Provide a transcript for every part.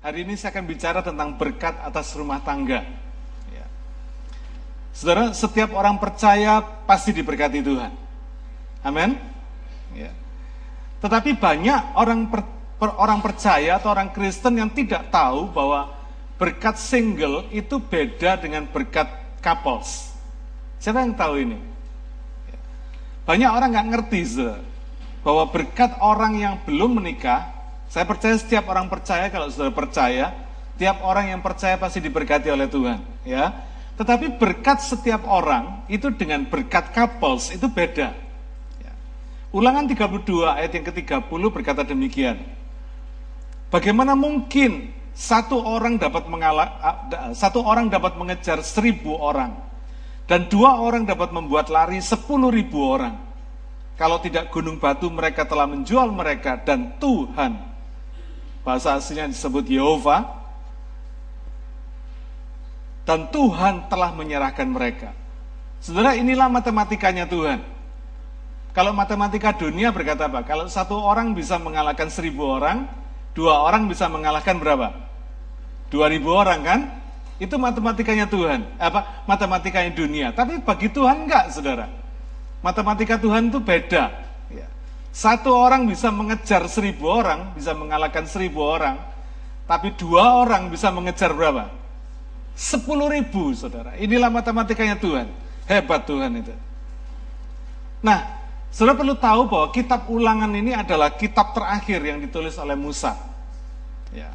Hari ini saya akan bicara tentang berkat atas rumah tangga. Ya. Saudara, setiap orang percaya pasti diberkati Tuhan. Amin. Ya. Tetapi banyak orang per, per, orang percaya atau orang Kristen yang tidak tahu bahwa berkat single itu beda dengan berkat couples. Siapa yang tahu ini? Ya. Banyak orang nggak ngerti, saudara bahwa berkat orang yang belum menikah, saya percaya setiap orang percaya kalau sudah percaya, tiap orang yang percaya pasti diberkati oleh Tuhan, ya. Tetapi berkat setiap orang itu dengan berkat couples itu beda. Ya. Ulangan 32 ayat yang ke-30 berkata demikian. Bagaimana mungkin satu orang dapat mengalah, satu orang dapat mengejar seribu orang dan dua orang dapat membuat lari sepuluh ribu orang. Kalau tidak gunung batu mereka telah menjual mereka dan Tuhan. Bahasa aslinya disebut Yehova. Dan Tuhan telah menyerahkan mereka. Saudara inilah matematikanya Tuhan. Kalau matematika dunia berkata apa? Kalau satu orang bisa mengalahkan seribu orang, dua orang bisa mengalahkan berapa? Dua ribu orang kan? Itu matematikanya Tuhan. Apa? Matematikanya dunia. Tapi bagi Tuhan enggak, saudara. Matematika Tuhan itu beda. Satu orang bisa mengejar seribu orang, bisa mengalahkan seribu orang, tapi dua orang bisa mengejar berapa? Sepuluh ribu, saudara. Inilah matematikanya Tuhan. Hebat Tuhan itu. Nah, saudara perlu tahu bahwa kitab ulangan ini adalah kitab terakhir yang ditulis oleh Musa. Ya.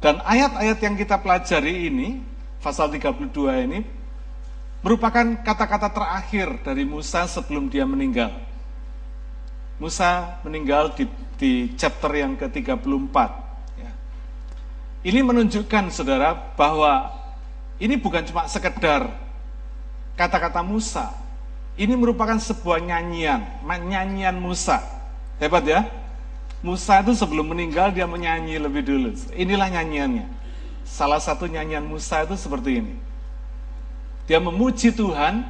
Dan ayat-ayat yang kita pelajari ini, pasal 32 ini, merupakan kata-kata terakhir dari Musa sebelum dia meninggal. Musa meninggal di, di chapter yang ke-34. Ya. Ini menunjukkan saudara bahwa ini bukan cuma sekedar kata-kata Musa. Ini merupakan sebuah nyanyian, nyanyian Musa. Hebat ya? Musa itu sebelum meninggal dia menyanyi lebih dulu. Inilah nyanyiannya. Salah satu nyanyian Musa itu seperti ini. Dia memuji Tuhan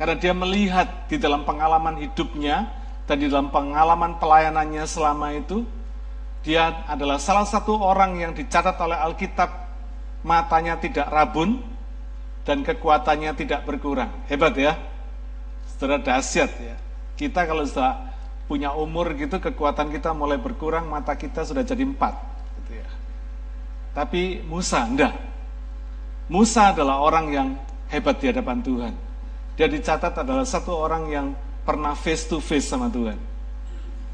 karena dia melihat di dalam pengalaman hidupnya dan di dalam pengalaman pelayanannya selama itu, dia adalah salah satu orang yang dicatat oleh Alkitab matanya tidak rabun dan kekuatannya tidak berkurang. Hebat ya. Saudara dahsyat ya. Kita kalau sudah punya umur gitu kekuatan kita mulai berkurang, mata kita sudah jadi empat. Gitu ya. Tapi Musa enggak. Musa adalah orang yang hebat di hadapan Tuhan. Dia dicatat adalah satu orang yang pernah face to face sama Tuhan.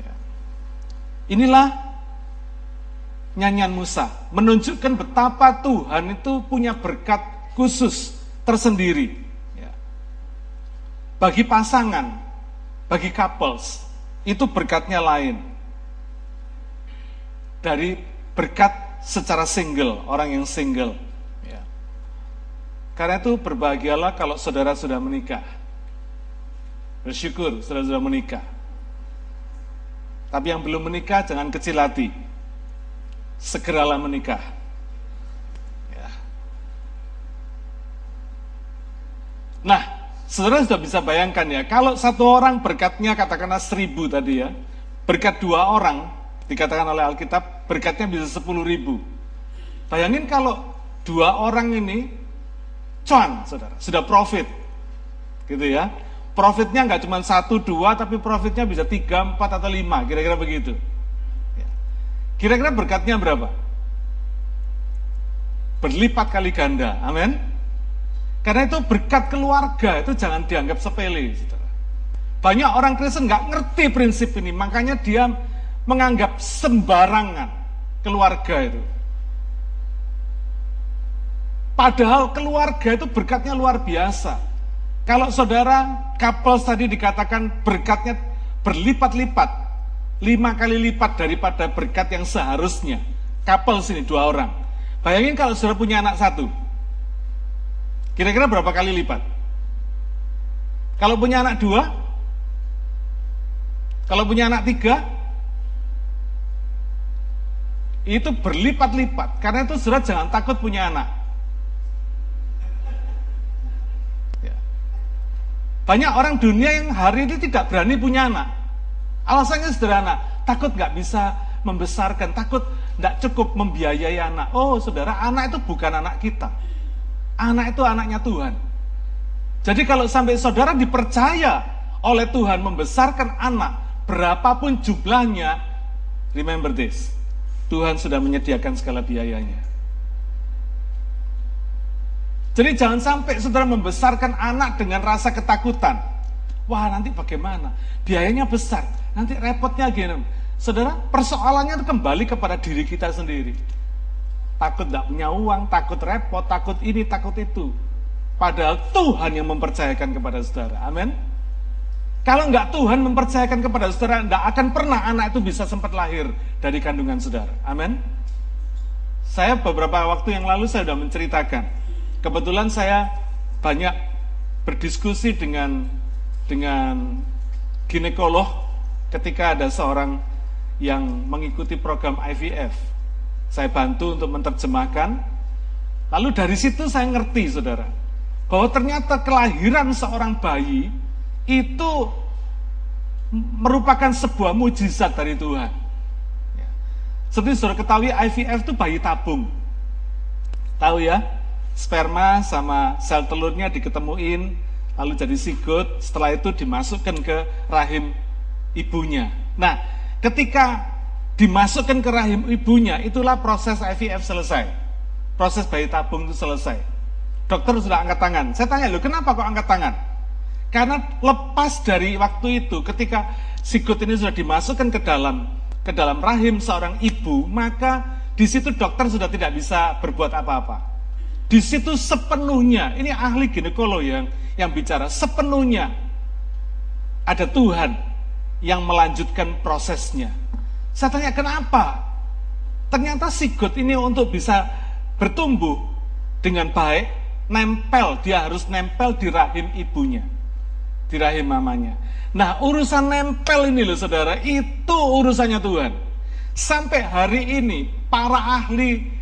Ya. Inilah nyanyian Musa, menunjukkan betapa Tuhan itu punya berkat khusus tersendiri. Ya. Bagi pasangan, bagi couples, itu berkatnya lain. Dari berkat secara single, orang yang single. Karena itu berbahagialah kalau saudara sudah menikah. Bersyukur saudara sudah menikah. Tapi yang belum menikah jangan kecil hati. Segeralah menikah. Ya. Nah, saudara sudah bisa bayangkan ya, kalau satu orang berkatnya katakanlah seribu tadi ya, berkat dua orang, dikatakan oleh Alkitab, berkatnya bisa sepuluh ribu. Bayangin kalau dua orang ini cuan, saudara, sudah profit, gitu ya. Profitnya nggak cuma satu dua, tapi profitnya bisa tiga empat atau lima, kira-kira begitu. Ya. Kira-kira berkatnya berapa? Berlipat kali ganda, amin. Karena itu berkat keluarga itu jangan dianggap sepele. Banyak orang Kristen nggak ngerti prinsip ini, makanya dia menganggap sembarangan keluarga itu. Padahal keluarga itu berkatnya luar biasa. Kalau saudara couple tadi dikatakan berkatnya berlipat-lipat, lima kali lipat daripada berkat yang seharusnya. Couple sini dua orang. Bayangin kalau saudara punya anak satu, kira-kira berapa kali lipat? Kalau punya anak dua, kalau punya anak tiga, itu berlipat-lipat. Karena itu saudara jangan takut punya anak. Banyak orang dunia yang hari ini tidak berani punya anak. Alasannya sederhana, takut nggak bisa membesarkan, takut tidak cukup membiayai anak. Oh saudara, anak itu bukan anak kita. Anak itu anaknya Tuhan. Jadi kalau sampai saudara dipercaya oleh Tuhan membesarkan anak, berapapun jumlahnya, remember this, Tuhan sudah menyediakan segala biayanya. Jadi jangan sampai saudara membesarkan anak dengan rasa ketakutan. Wah nanti bagaimana? Biayanya besar, nanti repotnya gini. Saudara, persoalannya itu kembali kepada diri kita sendiri. Takut tidak punya uang, takut repot, takut ini, takut itu. Padahal Tuhan yang mempercayakan kepada saudara. Amin. Kalau nggak Tuhan mempercayakan kepada saudara, tidak akan pernah anak itu bisa sempat lahir dari kandungan saudara. Amin. Saya beberapa waktu yang lalu saya sudah menceritakan. Kebetulan saya banyak berdiskusi dengan dengan ginekolog ketika ada seorang yang mengikuti program IVF. Saya bantu untuk menerjemahkan. Lalu dari situ saya ngerti, saudara, bahwa ternyata kelahiran seorang bayi itu merupakan sebuah mujizat dari Tuhan. Seperti saudara ketahui IVF itu bayi tabung. Tahu ya? Sperma sama sel telurnya diketemuin, lalu jadi sigut, setelah itu dimasukkan ke rahim ibunya. Nah, Ketika dimasukkan ke rahim ibunya, itulah proses IVF selesai. Proses bayi tabung itu selesai. Dokter sudah angkat tangan. Saya tanya, lu kenapa kok angkat tangan? Karena lepas dari waktu itu, ketika sigut ini sudah dimasukkan ke dalam ke dalam rahim seorang ibu, maka di situ dokter sudah tidak bisa berbuat apa-apa. Di situ sepenuhnya, ini ahli ginekolog yang yang bicara, sepenuhnya ada Tuhan yang melanjutkan prosesnya. Saya tanya kenapa? Ternyata sigot ini untuk bisa bertumbuh dengan baik, nempel, dia harus nempel di rahim ibunya, di rahim mamanya. Nah urusan nempel ini loh saudara, itu urusannya Tuhan. Sampai hari ini para ahli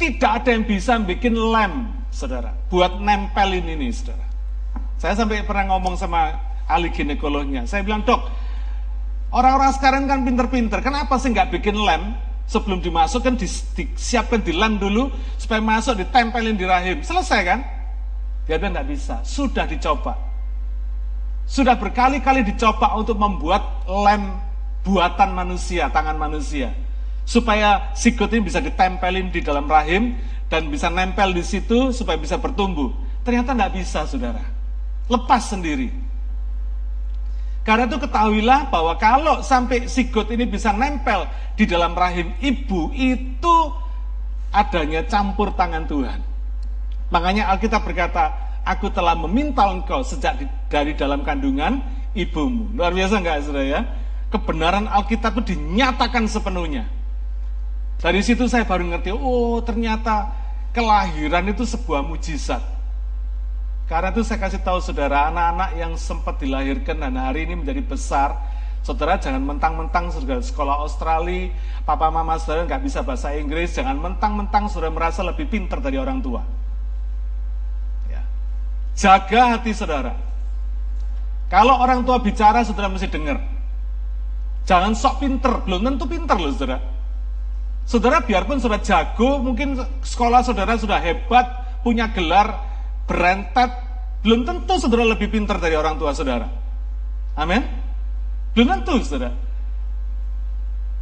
tidak ada yang bisa bikin lem, saudara, buat nempel ini saudara. Saya sampai pernah ngomong sama ahli ginekolognya, saya bilang dok, Orang-orang sekarang kan pinter-pinter. Kenapa sih nggak bikin lem sebelum dimasukkan disiapkan di lem dulu supaya masuk ditempelin di rahim. Selesai kan? Dia bilang nggak bisa. Sudah dicoba. Sudah berkali-kali dicoba untuk membuat lem buatan manusia, tangan manusia. Supaya sigot ini bisa ditempelin di dalam rahim dan bisa nempel di situ supaya bisa bertumbuh. Ternyata nggak bisa, saudara. Lepas sendiri. Karena itu ketahuilah bahwa kalau sampai sigot ini bisa nempel di dalam rahim ibu, itu adanya campur tangan Tuhan. Makanya Alkitab berkata, aku telah meminta engkau sejak di, dari dalam kandungan ibumu. Luar biasa enggak saudara ya? Kebenaran Alkitab itu dinyatakan sepenuhnya. Dari situ saya baru ngerti, oh ternyata kelahiran itu sebuah mujizat. Karena itu saya kasih tahu saudara, anak-anak yang sempat dilahirkan dan hari ini menjadi besar, saudara jangan mentang-mentang saudara sekolah Australia, papa mama saudara nggak bisa bahasa Inggris, jangan mentang-mentang saudara merasa lebih pintar dari orang tua. Ya. Jaga hati saudara. Kalau orang tua bicara, saudara mesti dengar. Jangan sok pinter, belum tentu pinter loh saudara. Saudara biarpun saudara jago, mungkin sekolah saudara sudah hebat, punya gelar, berentet, belum tentu saudara lebih pintar dari orang tua saudara. Amin. Belum tentu saudara.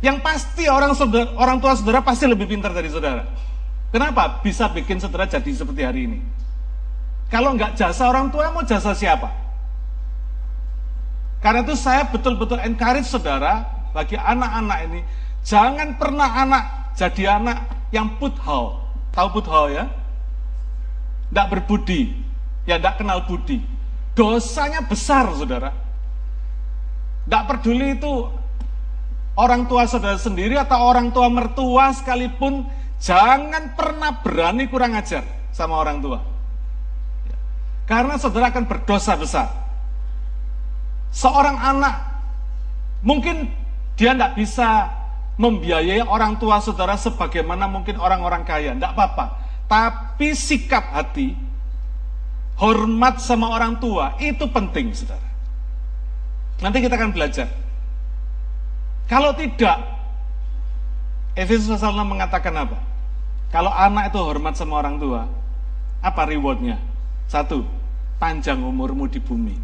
Yang pasti orang saudara, orang tua saudara pasti lebih pintar dari saudara. Kenapa? Bisa bikin saudara jadi seperti hari ini. Kalau nggak jasa orang tua, mau jasa siapa? Karena itu saya betul-betul encourage saudara, bagi anak-anak ini, jangan pernah anak jadi anak yang put puthal. Tahu put puthal ya? tidak berbudi, ya tidak kenal budi. Dosanya besar, saudara. Tidak peduli itu orang tua saudara sendiri atau orang tua mertua sekalipun, jangan pernah berani kurang ajar sama orang tua. Karena saudara akan berdosa besar. Seorang anak, mungkin dia tidak bisa membiayai orang tua saudara sebagaimana mungkin orang-orang kaya. Tidak apa-apa. Tapi sikap hati, hormat sama orang tua, itu penting, saudara. Nanti kita akan belajar. Kalau tidak, Efesus pasal 6 mengatakan apa? Kalau anak itu hormat sama orang tua, apa rewardnya? Satu, panjang umurmu di bumi.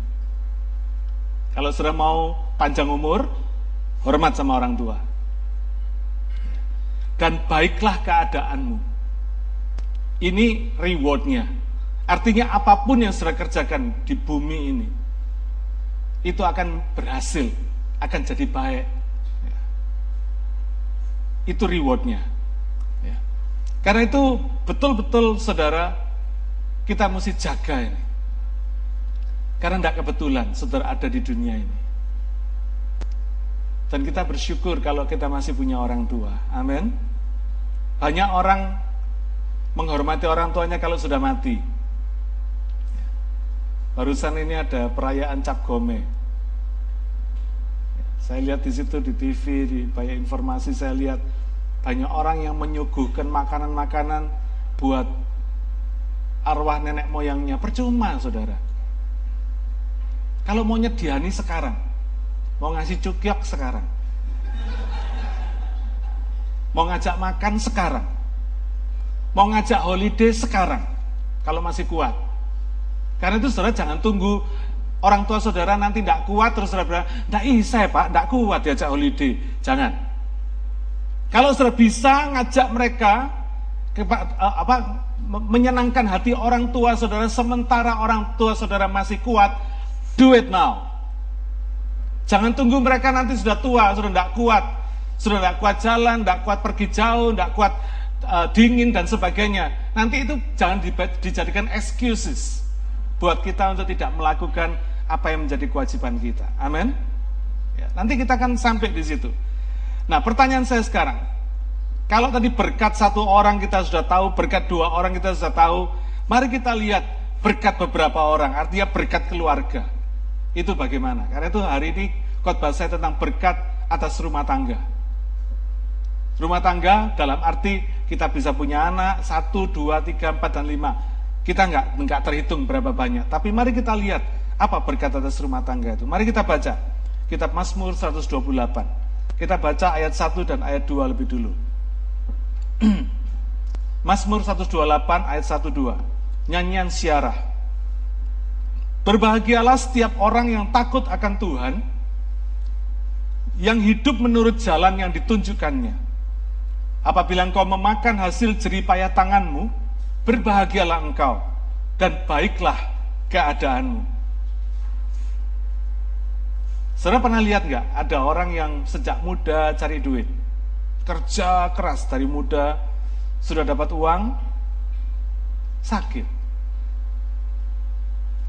Kalau sudah mau panjang umur, hormat sama orang tua. Dan baiklah keadaanmu. Ini rewardnya. Artinya apa pun yang sudah kerjakan di bumi ini, itu akan berhasil, akan jadi baik. Itu rewardnya. Ya. Karena itu betul-betul saudara kita mesti jaga ini. Karena tidak kebetulan saudara ada di dunia ini. Dan kita bersyukur kalau kita masih punya orang tua. Amin. Banyak orang menghormati orang tuanya kalau sudah mati. Barusan ini ada perayaan cap gome. Saya lihat di situ di TV, di banyak informasi saya lihat banyak orang yang menyuguhkan makanan-makanan buat arwah nenek moyangnya. Percuma, saudara. Kalau mau nyediani sekarang, mau ngasih cukyok sekarang, mau ngajak makan sekarang, mau ngajak holiday sekarang, kalau masih kuat. Karena itu saudara jangan tunggu orang tua saudara nanti tidak kuat terus saudara bilang, tidak bisa ya pak, tidak kuat diajak holiday. Jangan. Kalau saudara bisa ngajak mereka ke, eh, apa menyenangkan hati orang tua saudara sementara orang tua saudara masih kuat, do it now. Jangan tunggu mereka nanti sudah tua, sudah tidak kuat, sudah tidak kuat jalan, tidak kuat pergi jauh, tidak kuat uh, dingin dan sebagainya. Nanti itu jangan dijadikan excuses buat kita untuk tidak melakukan apa yang menjadi kewajiban kita. Amin. Ya, nanti kita akan sampai di situ. Nah, pertanyaan saya sekarang, kalau tadi berkat satu orang kita sudah tahu, berkat dua orang kita sudah tahu, mari kita lihat berkat beberapa orang, artinya berkat keluarga. Itu bagaimana? Karena itu hari ini khotbah saya tentang berkat atas rumah tangga. Rumah tangga dalam arti kita bisa punya anak, satu, dua, tiga, empat, dan lima. Kita nggak nggak terhitung berapa banyak. Tapi mari kita lihat apa berkat atas rumah tangga itu? Mari kita baca. Kitab Mazmur 128. Kita baca ayat 1 dan ayat 2 lebih dulu. Mazmur 128 ayat 1 2. Nyanyian siarah. Berbahagialah setiap orang yang takut akan Tuhan, yang hidup menurut jalan yang ditunjukkannya. Apabila engkau memakan hasil jeripayah tanganmu, berbahagialah engkau, dan baiklah keadaanmu. Saudara pernah lihat nggak ada orang yang sejak muda cari duit, kerja keras dari muda, sudah dapat uang, sakit.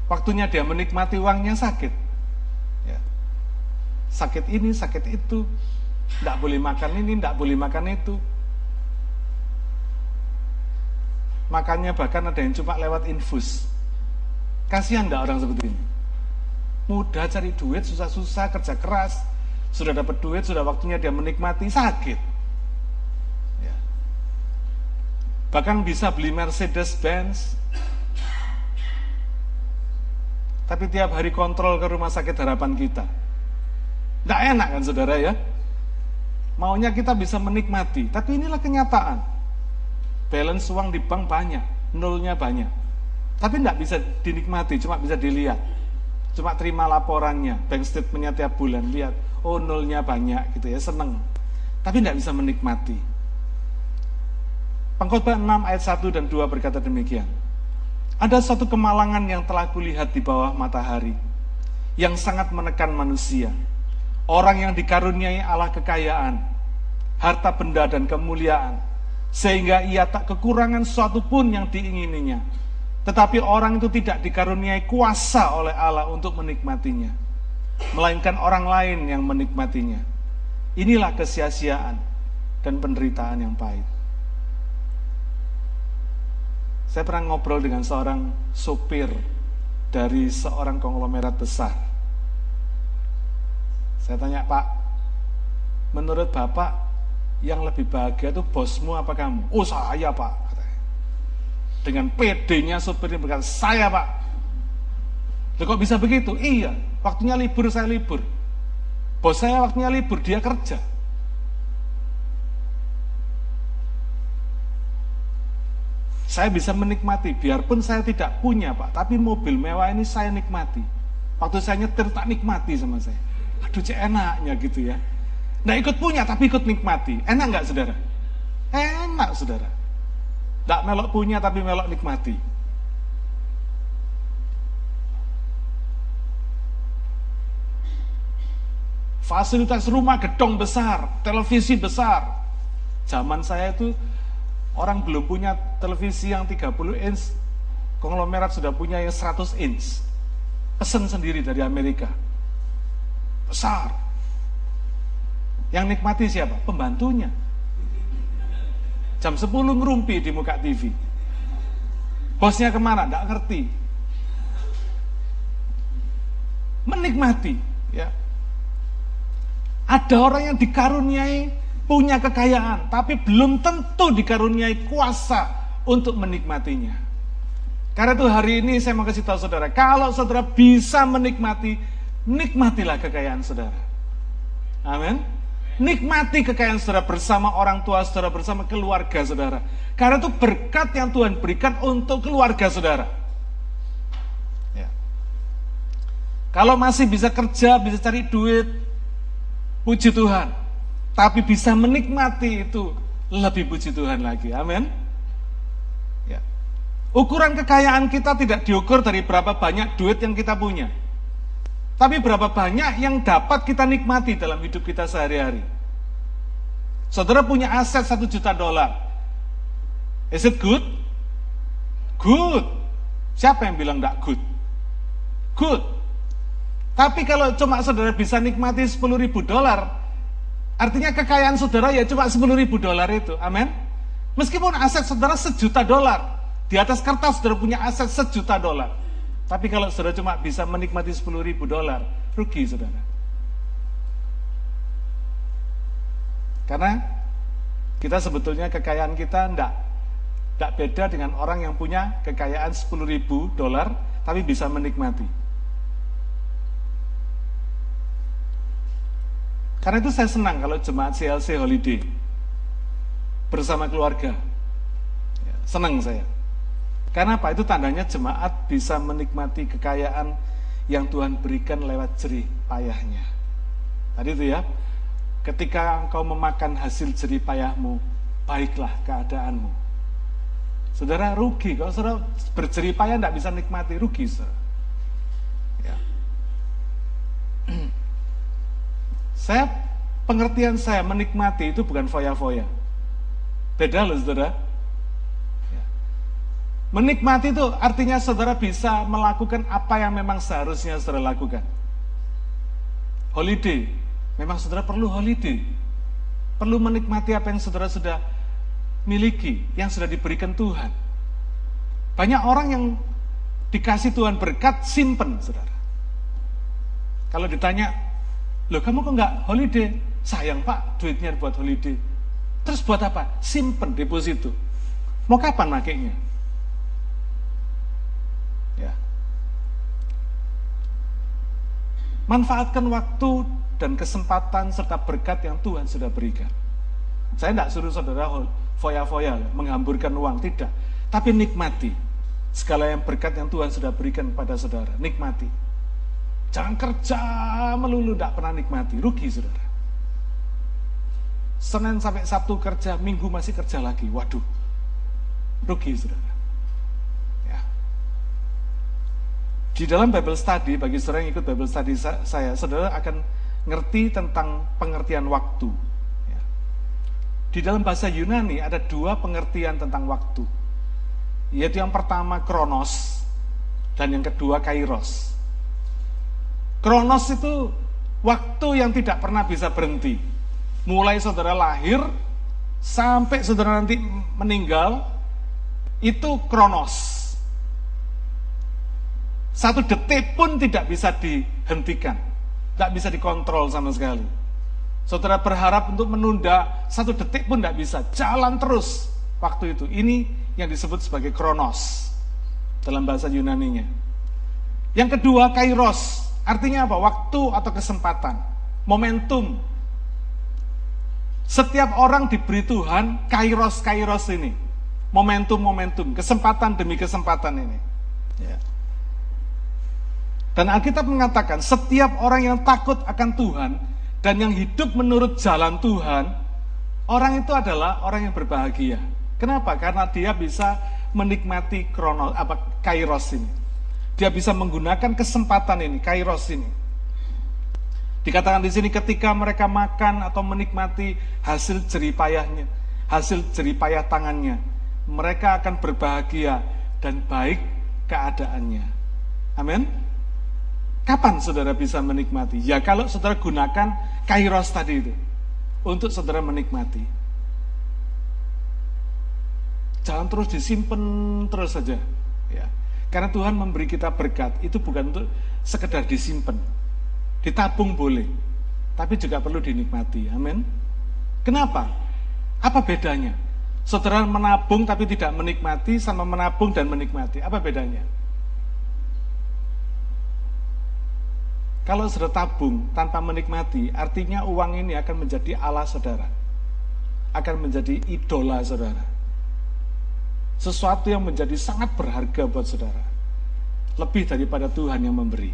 Waktunya dia menikmati uangnya sakit. Ya. Sakit ini, sakit itu, tidak boleh makan ini, tidak boleh makan itu. Makannya bahkan ada yang cuma lewat infus. Kasihan enggak orang seperti ini? mudah cari duit, susah-susah, kerja keras, sudah dapat duit, sudah waktunya dia menikmati, sakit. Ya. Bahkan bisa beli Mercedes Benz, tapi tiap hari kontrol ke rumah sakit harapan kita. Tidak enak kan saudara ya? Maunya kita bisa menikmati, tapi inilah kenyataan. Balance uang di bank banyak, nolnya banyak. Tapi tidak bisa dinikmati, cuma bisa dilihat. Cuma terima laporannya, bank statementnya tiap bulan, lihat, oh nolnya banyak gitu ya, seneng. Tapi tidak bisa menikmati. Pengkhotbah 6 ayat 1 dan 2 berkata demikian. Ada satu kemalangan yang telah kulihat di bawah matahari, yang sangat menekan manusia. Orang yang dikaruniai Allah kekayaan, harta benda dan kemuliaan, sehingga ia tak kekurangan suatu pun yang diingininya tetapi orang itu tidak dikaruniai kuasa oleh Allah untuk menikmatinya. Melainkan orang lain yang menikmatinya. Inilah kesia-siaan dan penderitaan yang pahit. Saya pernah ngobrol dengan seorang sopir dari seorang konglomerat besar. Saya tanya, Pak, menurut Bapak yang lebih bahagia itu bosmu apa kamu? Oh saya Pak. Dengan PD-nya supir ini berkata, saya pak. Loh, kok bisa begitu? Iya, waktunya libur saya libur. Bos saya waktunya libur, dia kerja. Saya bisa menikmati, biarpun saya tidak punya Pak, tapi mobil mewah ini saya nikmati. Waktu saya nyetir tak nikmati sama saya. Aduh cek enaknya gitu ya. Nggak ikut punya tapi ikut nikmati. Enak nggak saudara? Enak saudara. Nggak melok punya tapi melok nikmati. Fasilitas rumah gedong besar, televisi besar. Zaman saya itu orang belum punya televisi yang 30 inch, konglomerat sudah punya yang 100 inch. Pesen sendiri dari Amerika. Besar. Yang nikmati siapa? Pembantunya. Jam 10 ngerumpi di muka TV. Bosnya ke mana? Tidak ngerti. Menikmati. ya ada orang yang dikaruniai punya kekayaan, tapi belum tentu dikaruniai kuasa untuk menikmatinya. Karena itu hari ini saya mau kasih tahu saudara, kalau saudara bisa menikmati, nikmatilah kekayaan saudara. Amin. Nikmati kekayaan saudara bersama orang tua saudara, bersama keluarga saudara. Karena itu berkat yang Tuhan berikan untuk keluarga saudara. Ya. Kalau masih bisa kerja, bisa cari duit, Puji Tuhan. Tapi bisa menikmati itu lebih puji Tuhan lagi. Amin. Ya. Ukuran kekayaan kita tidak diukur dari berapa banyak duit yang kita punya. Tapi berapa banyak yang dapat kita nikmati dalam hidup kita sehari-hari. Saudara punya aset satu juta dolar. Is it good? Good. Siapa yang bilang tidak good? Good. Tapi kalau cuma saudara bisa nikmati 10 ribu dolar, artinya kekayaan saudara ya cuma 10 ribu dolar itu. Amin. Meskipun aset saudara sejuta dolar, di atas kertas saudara punya aset sejuta dolar. Tapi kalau saudara cuma bisa menikmati 10 ribu dolar, rugi saudara. Karena kita sebetulnya kekayaan kita tidak tidak beda dengan orang yang punya kekayaan 10 ribu dolar, tapi bisa menikmati. Karena itu saya senang kalau jemaat CLC holiday bersama keluarga. Ya, senang saya. Karena apa? Itu tandanya jemaat bisa menikmati kekayaan yang Tuhan berikan lewat jerih payahnya. Tadi itu ya, ketika engkau memakan hasil jerih payahmu, baiklah keadaanmu. Saudara rugi, kalau saudara berjerih payah tidak bisa nikmati, rugi saudara. Ya. Saya pengertian saya menikmati itu bukan foya-foya. Beda loh saudara. Ya. Menikmati itu artinya saudara bisa melakukan apa yang memang seharusnya saudara lakukan. Holiday, memang saudara perlu holiday. Perlu menikmati apa yang saudara sudah miliki, yang sudah diberikan Tuhan. Banyak orang yang dikasih Tuhan berkat simpen, saudara. Kalau ditanya, Loh kamu kok nggak holiday? Sayang pak, duitnya buat holiday. Terus buat apa? Simpen deposito. Mau kapan makainya? Ya. Manfaatkan waktu dan kesempatan serta berkat yang Tuhan sudah berikan. Saya tidak suruh saudara foya-foya, menghamburkan uang, tidak. Tapi nikmati segala yang berkat yang Tuhan sudah berikan pada saudara. Nikmati. Jangan kerja melulu, tidak pernah nikmati. Rugi, saudara. Senin sampai Sabtu kerja, Minggu masih kerja lagi. Waduh, rugi, saudara. Ya. Di dalam Bible Study, bagi saudara yang ikut Bible Study saya, saudara akan ngerti tentang pengertian waktu. Ya. Di dalam bahasa Yunani ada dua pengertian tentang waktu. Yaitu yang pertama kronos, dan yang kedua kairos. Kronos itu waktu yang tidak pernah bisa berhenti. Mulai saudara lahir sampai saudara nanti meninggal itu kronos. Satu detik pun tidak bisa dihentikan, tidak bisa dikontrol sama sekali. Saudara berharap untuk menunda satu detik pun tidak bisa, jalan terus waktu itu. Ini yang disebut sebagai kronos dalam bahasa Yunani-nya. Yang kedua, kairos. Artinya apa? Waktu atau kesempatan, momentum. Setiap orang diberi Tuhan kairos-kairos ini. momentum-momentum, kesempatan demi kesempatan ini. Ya. Dan Alkitab mengatakan setiap orang yang takut akan Tuhan dan yang hidup menurut jalan Tuhan, orang itu adalah orang yang berbahagia. Kenapa? Karena dia bisa menikmati kronos apa kairos ini. Dia bisa menggunakan kesempatan ini, kairos ini. Dikatakan di sini ketika mereka makan atau menikmati hasil jeripayahnya, hasil jeripayah tangannya, mereka akan berbahagia dan baik keadaannya. Amin. Kapan saudara bisa menikmati? Ya kalau saudara gunakan kairos tadi itu untuk saudara menikmati. Jangan terus disimpan terus saja. Karena Tuhan memberi kita berkat itu bukan untuk sekedar disimpan. Ditabung boleh, tapi juga perlu dinikmati. Amin. Kenapa? Apa bedanya? Saudara menabung tapi tidak menikmati sama menabung dan menikmati. Apa bedanya? Kalau sudah tabung tanpa menikmati, artinya uang ini akan menjadi Allah saudara. Akan menjadi idola saudara. Sesuatu yang menjadi sangat berharga buat saudara. Lebih daripada Tuhan yang memberi.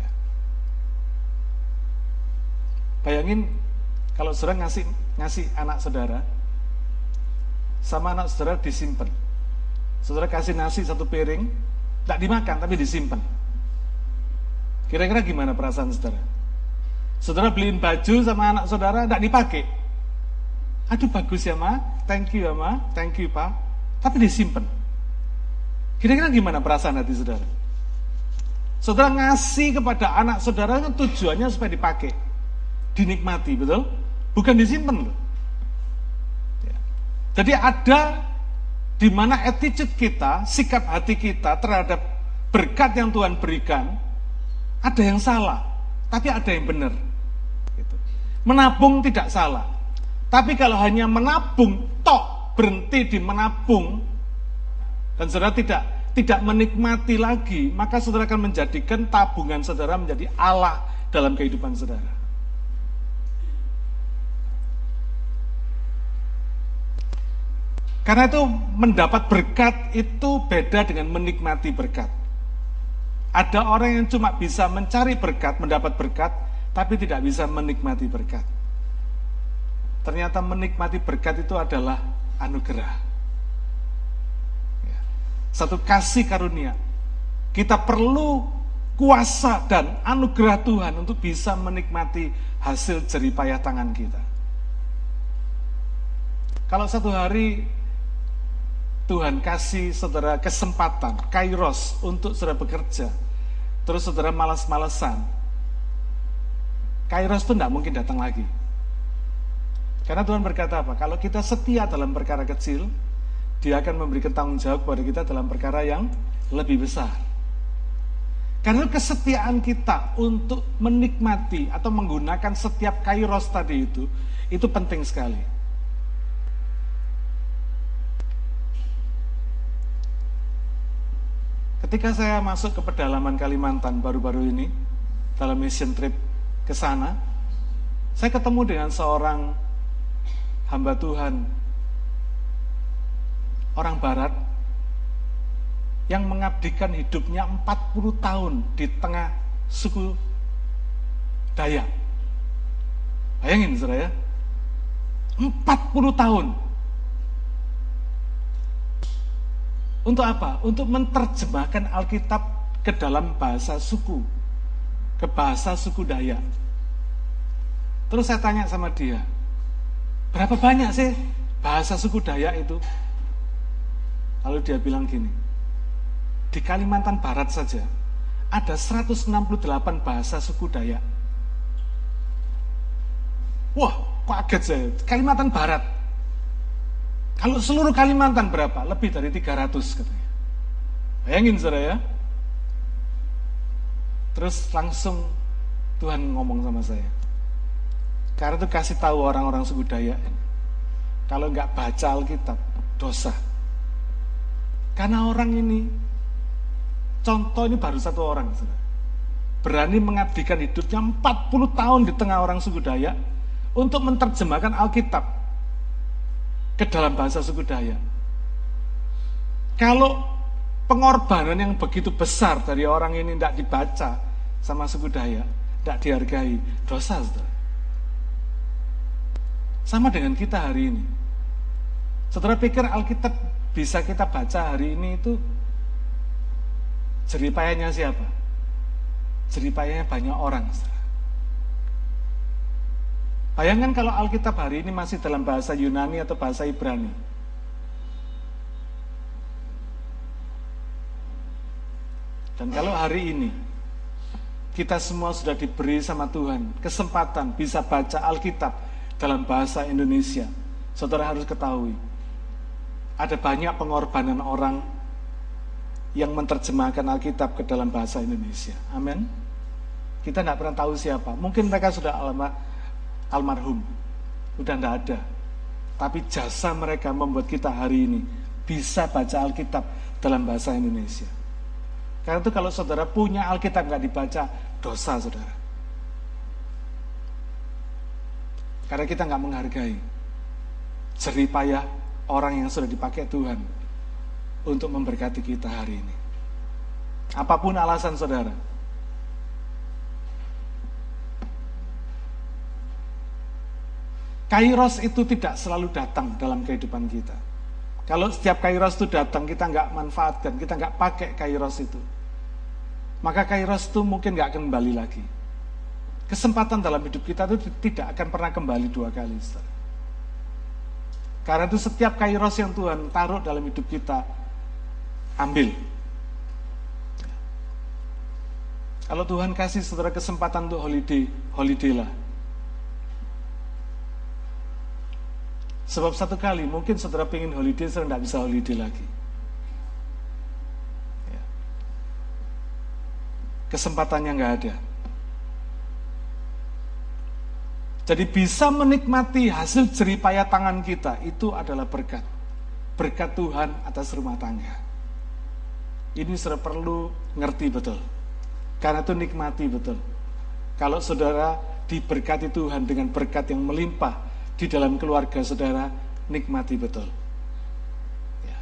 Ya. Bayangin kalau saudara ngasih ngasih anak saudara, sama anak saudara disimpan. Saudara kasih nasi satu piring, tidak dimakan tapi disimpan Kira-kira gimana perasaan saudara? Saudara beliin baju sama anak saudara, tidak dipakai. Aduh bagus ya ma, thank you ya ma, thank you pak. Tapi disimpan. Kira-kira gimana perasaan hati saudara? Saudara ngasih kepada anak saudara kan tujuannya supaya dipakai. Dinikmati, betul? Bukan disimpan loh. Ya. Jadi ada di mana attitude kita, sikap hati kita terhadap berkat yang Tuhan berikan, ada yang salah, tapi ada yang benar. Gitu. Menabung tidak salah. Tapi kalau hanya menabung, tok berhenti di menabung, dan saudara tidak tidak menikmati lagi, maka saudara akan menjadikan tabungan saudara menjadi Allah dalam kehidupan saudara. Karena itu mendapat berkat itu beda dengan menikmati berkat. Ada orang yang cuma bisa mencari berkat, mendapat berkat, tapi tidak bisa menikmati berkat. Ternyata menikmati berkat itu adalah anugerah. Ya. Satu kasih karunia. Kita perlu kuasa dan anugerah Tuhan untuk bisa menikmati hasil jeripayah tangan kita. Kalau satu hari Tuhan kasih saudara kesempatan, kairos untuk saudara bekerja. Terus saudara malas-malesan. Kairos itu tidak mungkin datang lagi. Karena Tuhan berkata apa? Kalau kita setia dalam perkara kecil, dia akan memberikan tanggung jawab kepada kita dalam perkara yang lebih besar. Karena kesetiaan kita untuk menikmati atau menggunakan setiap kairos tadi itu, itu penting sekali. Ketika saya masuk ke pedalaman Kalimantan baru-baru ini, dalam mission trip ke sana, saya ketemu dengan seorang hamba Tuhan, orang barat, yang mengabdikan hidupnya 40 tahun di tengah suku Dayak. Bayangin saudara ya, 40 tahun Untuk apa? Untuk menerjemahkan Alkitab ke dalam bahasa suku, ke bahasa suku Dayak. Terus saya tanya sama dia, berapa banyak sih bahasa suku Dayak itu? Lalu dia bilang gini, di Kalimantan Barat saja ada 168 bahasa suku Dayak. Wah, kaget saya. Kalimantan Barat kalau seluruh Kalimantan berapa? Lebih dari 300 katanya. Bayangin saudara ya. Terus langsung Tuhan ngomong sama saya. Karena itu kasih tahu orang-orang suku Dayak Kalau nggak baca Alkitab, dosa. Karena orang ini, contoh ini baru satu orang. Saudara. Berani mengabdikan hidupnya 40 tahun di tengah orang suku Dayak untuk menerjemahkan Alkitab ke dalam bahasa suku Dayak. Kalau pengorbanan yang begitu besar dari orang ini tidak dibaca sama suku Dayak, tidak dihargai, dosa saudara. Sama dengan kita hari ini. Saudara pikir Alkitab bisa kita baca hari ini itu jeripayanya siapa? Jeripayanya banyak orang. Saudara. Bayangkan kalau Alkitab hari ini masih dalam bahasa Yunani atau bahasa Ibrani. Dan kalau hari ini kita semua sudah diberi sama Tuhan kesempatan bisa baca Alkitab dalam bahasa Indonesia, saudara harus ketahui ada banyak pengorbanan orang yang menerjemahkan Alkitab ke dalam bahasa Indonesia. Amin. Kita tidak pernah tahu siapa. Mungkin mereka sudah alma, almarhum, udah tidak ada. Tapi jasa mereka membuat kita hari ini bisa baca Alkitab dalam bahasa Indonesia. Karena itu kalau saudara punya Alkitab nggak dibaca, dosa saudara. Karena kita nggak menghargai jerih orang yang sudah dipakai Tuhan untuk memberkati kita hari ini. Apa pun alasan saudara, Kairos itu tidak selalu datang dalam kehidupan kita. Kalau setiap kairos itu datang, kita nggak manfaatkan, kita nggak pakai kairos itu. Maka kairos itu mungkin nggak kembali lagi. Kesempatan dalam hidup kita itu tidak akan pernah kembali dua kali. Saudara. Karena itu setiap kairos yang Tuhan taruh dalam hidup kita, ambil. Kalau Tuhan kasih saudara kesempatan untuk holiday, holiday lah. Sebab satu kali mungkin saudara pengen holiday, saudara tidak bisa holiday lagi. Ya. Kesempatannya nggak ada. Jadi bisa menikmati hasil jeripaya tangan kita itu adalah berkat. Berkat Tuhan atas rumah tangga. Ini sudah perlu ngerti betul. Karena itu nikmati betul. Kalau saudara diberkati Tuhan dengan berkat yang melimpah, di dalam keluarga saudara nikmati betul. Ya.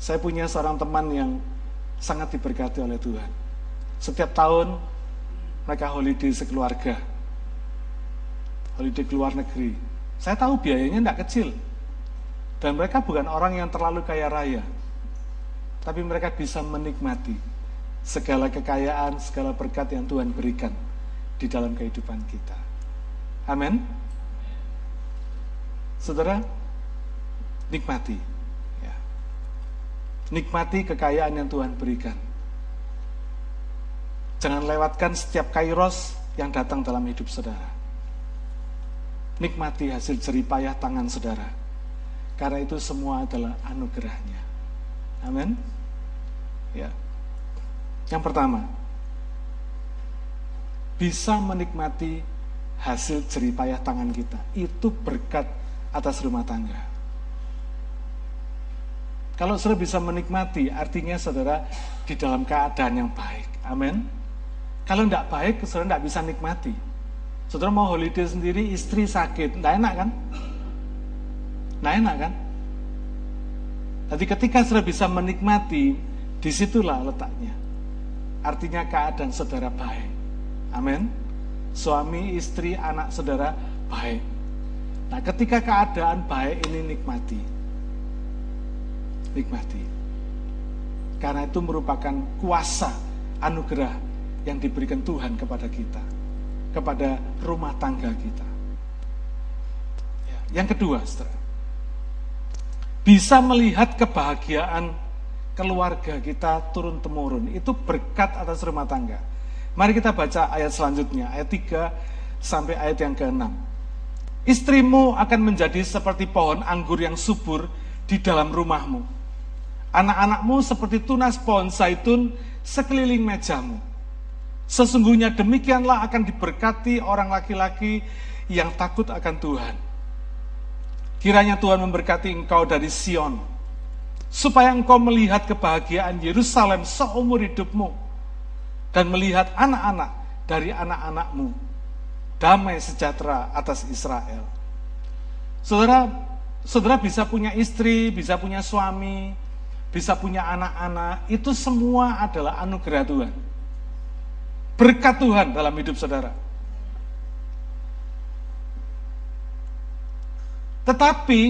Saya punya seorang teman yang sangat diberkati oleh Tuhan. Setiap tahun mereka holiday sekeluarga. Holiday ke luar negeri. Saya tahu biayanya tidak kecil. Dan mereka bukan orang yang terlalu kaya raya. Tapi mereka bisa menikmati segala kekayaan, segala berkat yang Tuhan berikan di dalam kehidupan kita. Amin. Saudara, nikmati. Ya. Nikmati kekayaan yang Tuhan berikan. Jangan lewatkan setiap kairos yang datang dalam hidup saudara. Nikmati hasil jeripayah tangan saudara. Karena itu semua adalah anugerahnya. Amin. Ya. Yang pertama, bisa menikmati hasil jeripayah tangan kita. Itu berkat atas rumah tangga. Kalau saudara bisa menikmati, artinya saudara di dalam keadaan yang baik. Amin. Kalau tidak baik, saudara tidak bisa nikmati. Saudara mau holiday sendiri, istri sakit, tidak enak kan? Tidak enak kan? Jadi ketika saudara bisa menikmati, di situlah letaknya. Artinya keadaan saudara baik. Amin. Suami, istri, anak saudara baik. Nah, ketika keadaan baik ini nikmati. Nikmati. Karena itu merupakan kuasa anugerah yang diberikan Tuhan kepada kita, kepada rumah tangga kita. Ya, yang kedua, saudara, bisa melihat kebahagiaan keluarga kita turun temurun itu berkat atas rumah tangga. Mari kita baca ayat selanjutnya, ayat 3 sampai ayat yang ke-6. Istrimu akan menjadi seperti pohon anggur yang subur di dalam rumahmu. Anak-anakmu seperti tunas pohon zaitun sekeliling mejamu. Sesungguhnya demikianlah akan diberkati orang laki-laki yang takut akan Tuhan. Kiranya Tuhan memberkati engkau dari Sion, supaya engkau melihat kebahagiaan Yerusalem seumur hidupmu dan melihat anak-anak dari anak-anakmu damai sejahtera atas Israel. Saudara, saudara bisa punya istri, bisa punya suami, bisa punya anak-anak, itu semua adalah anugerah Tuhan. Berkat Tuhan dalam hidup saudara. Tetapi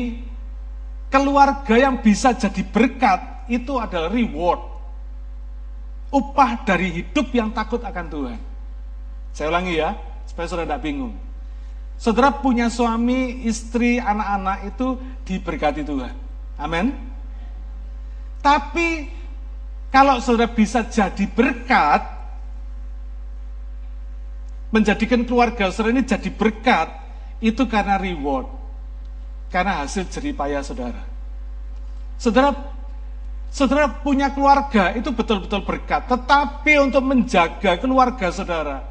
keluarga yang bisa jadi berkat itu adalah reward. Upah dari hidup yang takut akan Tuhan. Saya ulangi ya, supaya saudara tidak bingung. Saudara punya suami, istri, anak-anak itu diberkati Tuhan. Amin. Tapi kalau saudara bisa jadi berkat, menjadikan keluarga saudara ini jadi berkat, itu karena reward. Karena hasil jeripaya saudara. Saudara Saudara punya keluarga itu betul-betul berkat, tetapi untuk menjaga keluarga saudara,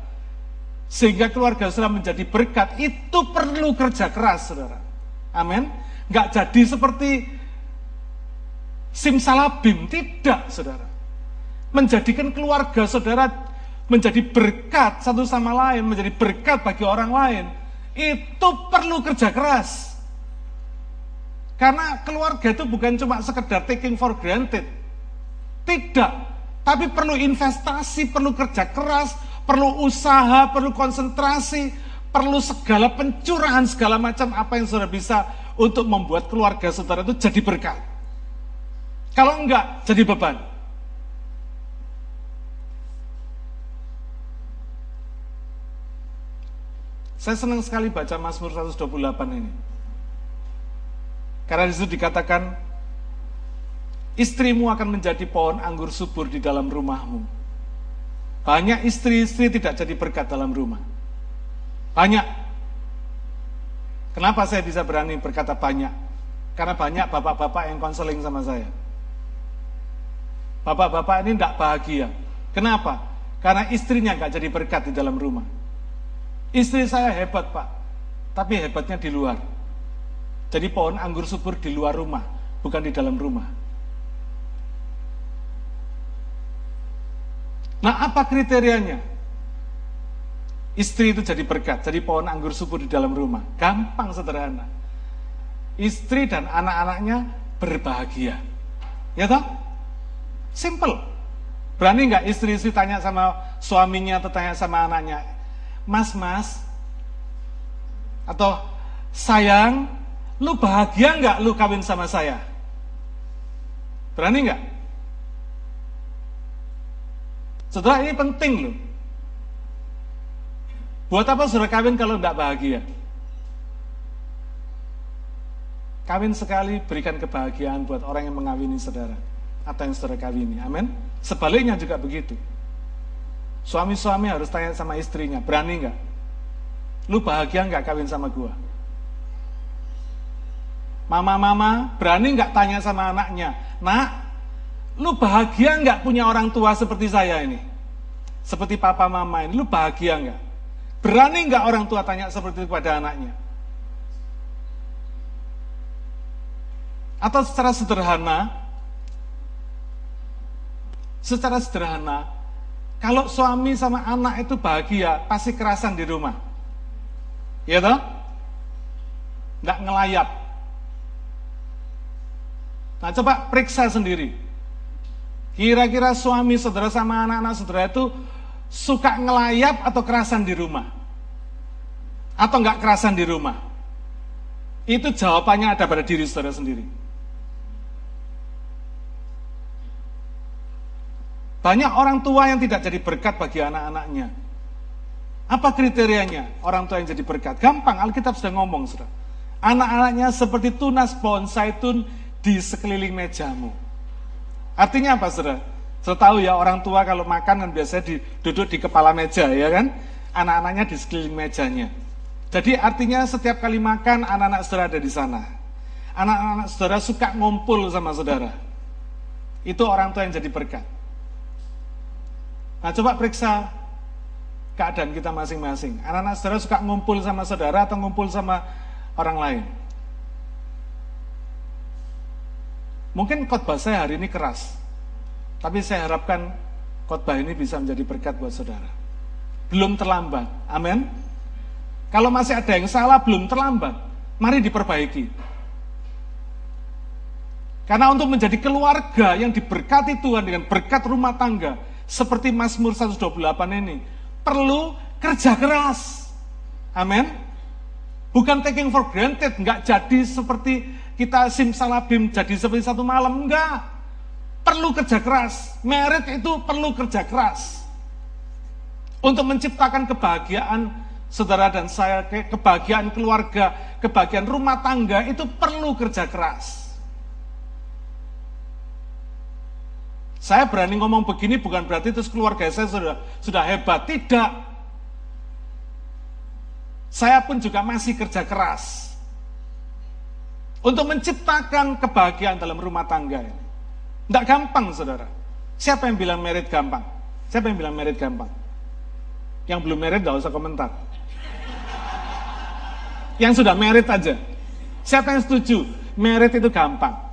sehingga keluarga saudara menjadi berkat, itu perlu kerja keras, saudara. Amin. Gak jadi seperti simsalabim, tidak, saudara. Menjadikan keluarga saudara menjadi berkat satu sama lain, menjadi berkat bagi orang lain, itu perlu kerja keras. Karena keluarga itu bukan cuma sekedar taking for granted. Tidak, tapi perlu investasi, perlu kerja keras, perlu usaha, perlu konsentrasi, perlu segala pencurahan segala macam apa yang saudara bisa untuk membuat keluarga saudara itu jadi berkat. Kalau enggak, jadi beban. Saya senang sekali baca Mazmur 128 ini. Karena di situ dikatakan, istrimu akan menjadi pohon anggur subur di dalam rumahmu banyak istri-istri tidak jadi berkat dalam rumah. Banyak. Kenapa saya bisa berani berkata banyak? Karena banyak bapak-bapak yang konseling sama saya. Bapak-bapak ini tidak bahagia. Kenapa? Karena istrinya nggak jadi berkat di dalam rumah. Istri saya hebat pak, tapi hebatnya di luar. Jadi pohon anggur subur di luar rumah, bukan di dalam rumah. Nah, apa kriterianya? Istri itu jadi berkat, jadi pohon anggur subur di dalam rumah. Gampang sederhana. Istri dan anak-anaknya berbahagia. Ya toh? Simple. Berani nggak istri-istri tanya sama suaminya atau tanya sama anaknya, Mas, mas, atau sayang, lu bahagia nggak lu kawin sama saya? Berani nggak? Saudara ini penting loh. Buat apa saudara kawin kalau tidak bahagia? Kawin sekali berikan kebahagiaan buat orang yang mengawini saudara. Atau yang saudara kawini. Amin. Sebaliknya juga begitu. Suami-suami harus tanya sama istrinya, berani nggak? Lu bahagia nggak kawin sama gua? Mama-mama berani nggak tanya sama anaknya, nak Lu bahagia nggak punya orang tua seperti saya ini? Seperti papa mama ini, lu bahagia nggak? Berani nggak orang tua tanya seperti itu pada anaknya? Atau secara sederhana, secara sederhana, kalau suami sama anak itu bahagia, pasti kerasan di rumah. Ya toh? Nggak ngelayap. Nah coba periksa sendiri. Kira-kira suami saudara sama anak-anak saudara itu suka ngelayap atau kerasan di rumah? Atau enggak kerasan di rumah? Itu jawabannya ada pada diri saudara sendiri. Banyak orang tua yang tidak jadi berkat bagi anak-anaknya. Apa kriterianya orang tua yang jadi berkat? Gampang, Alkitab sudah ngomong, saudara. Anak-anaknya seperti tunas pohon zaitun di sekeliling mejamu. Artinya apa saudara? Saudara tahu ya orang tua kalau makan kan biasanya di, duduk di kepala meja ya kan? Anak-anaknya di sekeliling mejanya. Jadi artinya setiap kali makan anak-anak saudara ada di sana. Anak-anak saudara suka ngumpul sama saudara. Itu orang tua yang jadi berkat. Nah coba periksa keadaan kita masing-masing. Anak-anak saudara suka ngumpul sama saudara atau ngumpul sama orang lain? Mungkin khotbah saya hari ini keras, tapi saya harapkan khotbah ini bisa menjadi berkat buat saudara. Belum terlambat, amin. Kalau masih ada yang salah, belum terlambat. Mari diperbaiki. Karena untuk menjadi keluarga yang diberkati Tuhan dengan berkat rumah tangga, seperti Mazmur 128 ini, perlu kerja keras. Amin. Bukan taking for granted, nggak jadi seperti kita simsalabim jadi seperti satu malam, enggak. Perlu kerja keras. Merit itu perlu kerja keras. Untuk menciptakan kebahagiaan saudara dan saya, kebahagiaan keluarga, kebahagiaan rumah tangga itu perlu kerja keras. Saya berani ngomong begini bukan berarti terus keluarga saya sudah sudah hebat, tidak. Saya pun juga masih kerja keras untuk menciptakan kebahagiaan dalam rumah tangga ini. Tidak gampang, saudara. Siapa yang bilang merit gampang? Siapa yang bilang merit gampang? Yang belum merit gak usah komentar. Yang sudah merit aja. Siapa yang setuju? Merit itu gampang.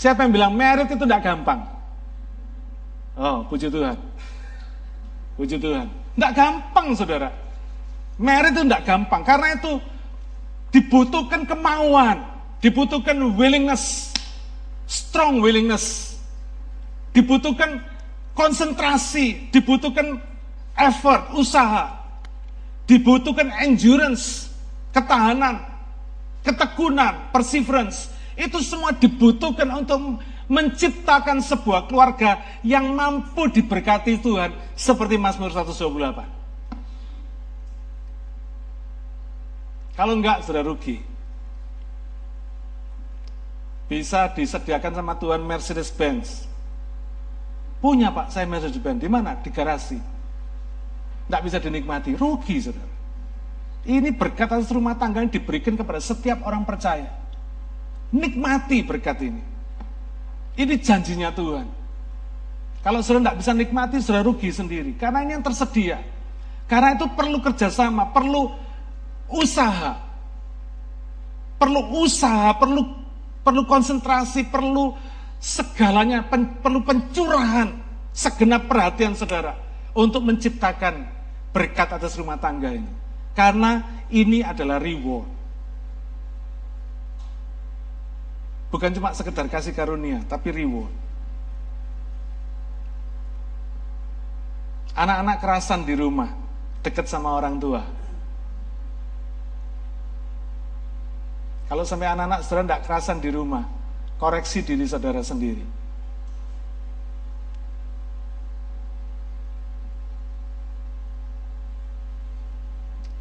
Siapa yang bilang merit itu tidak gampang? Oh, puji Tuhan. Puji Tuhan. Tidak gampang, saudara. Merit itu tidak gampang. Karena itu dibutuhkan kemauan. Dibutuhkan willingness. Strong willingness. Dibutuhkan konsentrasi. Dibutuhkan effort, usaha. Dibutuhkan endurance ketahanan, ketekunan, perseverance, itu semua dibutuhkan untuk menciptakan sebuah keluarga yang mampu diberkati Tuhan seperti Mazmur 128. Kalau enggak sudah rugi. Bisa disediakan sama Tuhan Mercedes Benz. Punya Pak, saya Mercedes Benz. Di mana? Di garasi. Enggak bisa dinikmati. Rugi, saudara. Ini berkat atas rumah tangga yang diberikan kepada setiap orang percaya. Nikmati berkat ini. Ini janjinya Tuhan. Kalau sudah tidak bisa nikmati, sudah rugi sendiri. Karena ini yang tersedia. Karena itu perlu kerjasama, perlu usaha. Perlu usaha, perlu perlu konsentrasi, perlu segalanya, pen, perlu pencurahan segenap perhatian saudara untuk menciptakan berkat atas rumah tangga ini. Karena ini adalah reward. Bukan cuma sekedar kasih karunia, tapi reward. Anak-anak kerasan di rumah, dekat sama orang tua. Kalau sampai anak-anak saudara tidak kerasan di rumah, koreksi diri saudara sendiri.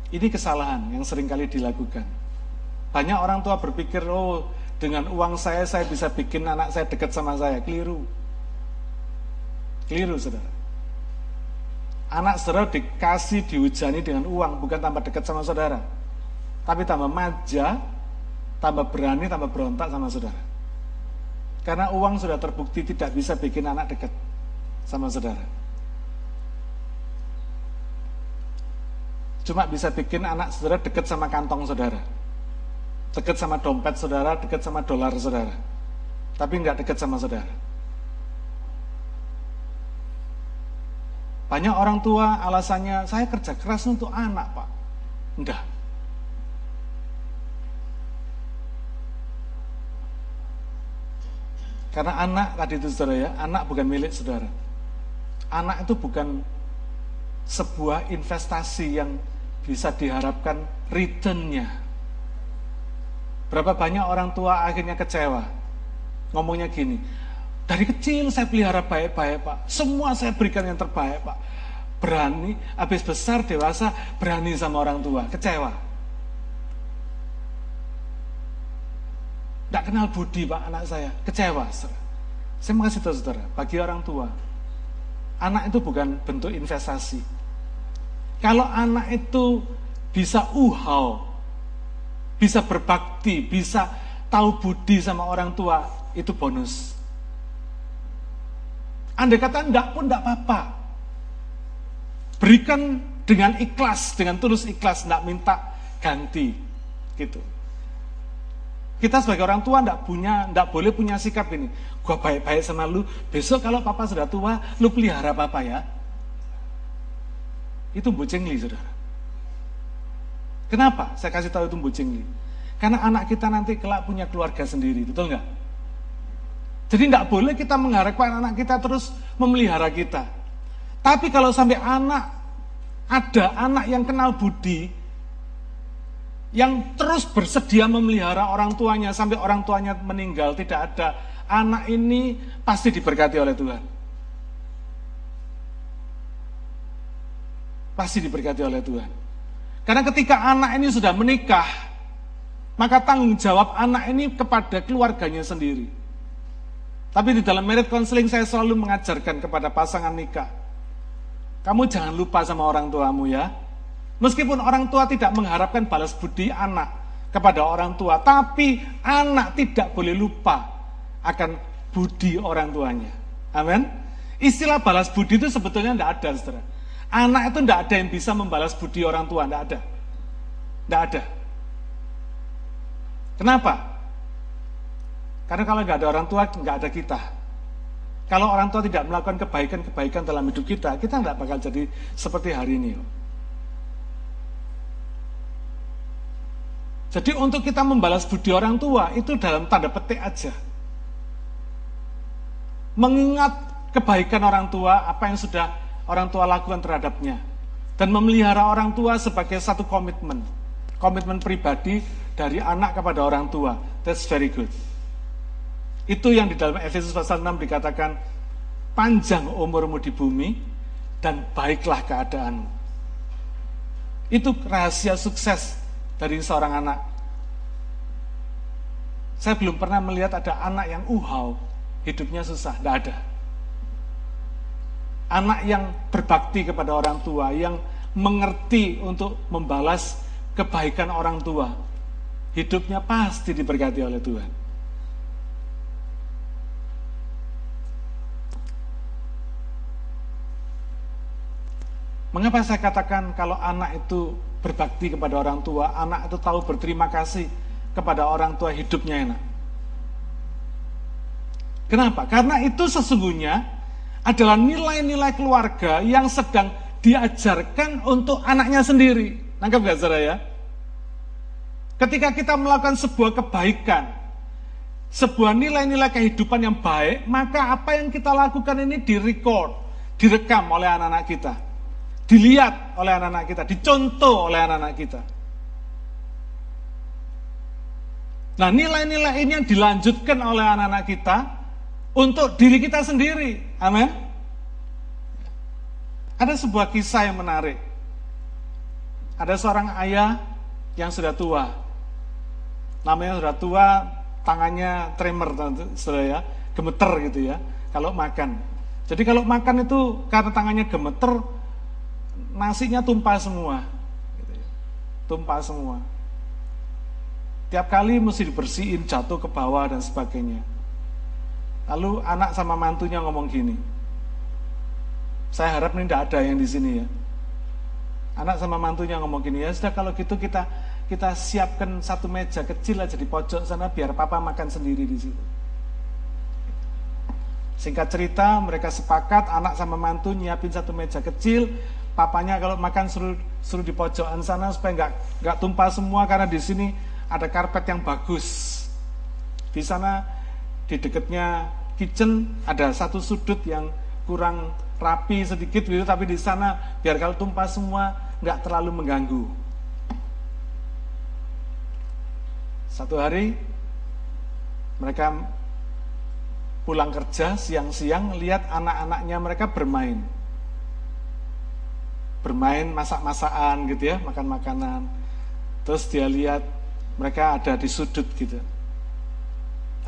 Ini kesalahan yang sering kali dilakukan. Banyak orang tua berpikir, oh dengan uang saya, saya bisa bikin anak saya dekat sama saya. Keliru. Keliru, saudara. Anak saudara dikasih, dihujani dengan uang, bukan tambah dekat sama saudara. Tapi tambah maja, tambah berani, tambah berontak sama saudara. Karena uang sudah terbukti tidak bisa bikin anak dekat sama saudara. Cuma bisa bikin anak saudara dekat sama kantong saudara. Dekat sama dompet saudara, dekat sama dolar saudara. Tapi nggak dekat sama saudara. Banyak orang tua alasannya, saya kerja keras untuk anak pak. Enggak. Karena anak tadi itu saudara ya, anak bukan milik saudara. Anak itu bukan sebuah investasi yang bisa diharapkan returnnya. Berapa banyak orang tua akhirnya kecewa. Ngomongnya gini, dari kecil saya pelihara baik-baik pak, semua saya berikan yang terbaik pak. Berani, habis besar, dewasa, berani sama orang tua, kecewa. Tidak kenal budi pak anak saya, kecewa. Saya mau kasih tahu saudara, bagi orang tua, anak itu bukan bentuk investasi, kalau anak itu bisa uhau, bisa berbakti, bisa tahu budi sama orang tua, itu bonus. Anda kata enggak pun enggak apa-apa. Berikan dengan ikhlas, dengan tulus ikhlas, enggak minta ganti. Gitu. Kita sebagai orang tua enggak punya, enggak boleh punya sikap ini. Gua baik-baik sama lu, besok kalau papa sudah tua, lu pelihara papa ya. Itu bocengli, saudara. Kenapa? Saya kasih tahu itu Bu Cingli. Karena anak kita nanti kelak punya keluarga sendiri, betul nggak? Jadi nggak boleh kita mengharapkan anak kita terus memelihara kita. Tapi kalau sampai anak ada anak yang kenal budi, yang terus bersedia memelihara orang tuanya sampai orang tuanya meninggal, tidak ada anak ini pasti diberkati oleh Tuhan. Pasti diberkati oleh Tuhan. Karena ketika anak ini sudah menikah, maka tanggung jawab anak ini kepada keluarganya sendiri. Tapi di dalam merit counseling saya selalu mengajarkan kepada pasangan nikah. Kamu jangan lupa sama orang tuamu ya. Meskipun orang tua tidak mengharapkan balas budi anak kepada orang tua, tapi anak tidak boleh lupa akan budi orang tuanya. Amin. Istilah balas budi itu sebetulnya tidak ada, saudara. Anak itu tidak ada yang bisa membalas budi orang tua, tidak ada. Tidak ada. Kenapa? Karena kalau nggak ada orang tua, nggak ada kita. Kalau orang tua tidak melakukan kebaikan-kebaikan dalam hidup kita, kita nggak bakal jadi seperti hari ini. Jadi untuk kita membalas budi orang tua, itu dalam tanda petik aja. Mengingat kebaikan orang tua, apa yang sudah orang tua lakukan terhadapnya. Dan memelihara orang tua sebagai satu komitmen. Komitmen pribadi dari anak kepada orang tua. That's very good. Itu yang di dalam Efesus pasal 6 dikatakan, panjang umurmu di bumi dan baiklah keadaanmu. Itu rahasia sukses dari seorang anak. Saya belum pernah melihat ada anak yang uhau, hidupnya susah, tidak ada. Anak yang berbakti kepada orang tua, yang mengerti untuk membalas kebaikan orang tua, hidupnya pasti diberkati oleh Tuhan. Mengapa saya katakan kalau anak itu berbakti kepada orang tua, anak itu tahu berterima kasih kepada orang tua hidupnya enak. Kenapa? Karena itu sesungguhnya adalah nilai-nilai keluarga yang sedang diajarkan untuk anaknya sendiri. Nangkep gak saudara ya? Ketika kita melakukan sebuah kebaikan, sebuah nilai-nilai kehidupan yang baik, maka apa yang kita lakukan ini direcord, direkam oleh anak-anak kita. Dilihat oleh anak-anak kita, dicontoh oleh anak-anak kita. Nah nilai-nilai ini yang dilanjutkan oleh anak-anak kita untuk diri kita sendiri. Amin. Ada sebuah kisah yang menarik. Ada seorang ayah yang sudah tua namanya sudah tua, tangannya tremor, saudara ya, gemeter gitu ya, kalau makan. Jadi kalau makan itu karena tangannya gemeter, nasinya tumpah semua, gitu ya. tumpah semua. Tiap kali mesti dibersihin, jatuh ke bawah dan sebagainya. Lalu anak sama mantunya ngomong gini, saya harap ini tidak ada yang di sini ya. Anak sama mantunya ngomong gini, ya sudah kalau gitu kita kita siapkan satu meja kecil aja di pojok sana biar papa makan sendiri di situ. Singkat cerita, mereka sepakat anak sama mantu nyiapin satu meja kecil. Papanya kalau makan suruh suruh di pojokan sana supaya nggak nggak tumpah semua karena di sini ada karpet yang bagus. Di sana di dekatnya kitchen ada satu sudut yang kurang rapi sedikit gitu, tapi di sana biar kalau tumpah semua nggak terlalu mengganggu. Satu hari mereka pulang kerja siang-siang lihat anak-anaknya mereka bermain. Bermain masak-masakan gitu ya, makan makanan. Terus dia lihat mereka ada di sudut gitu.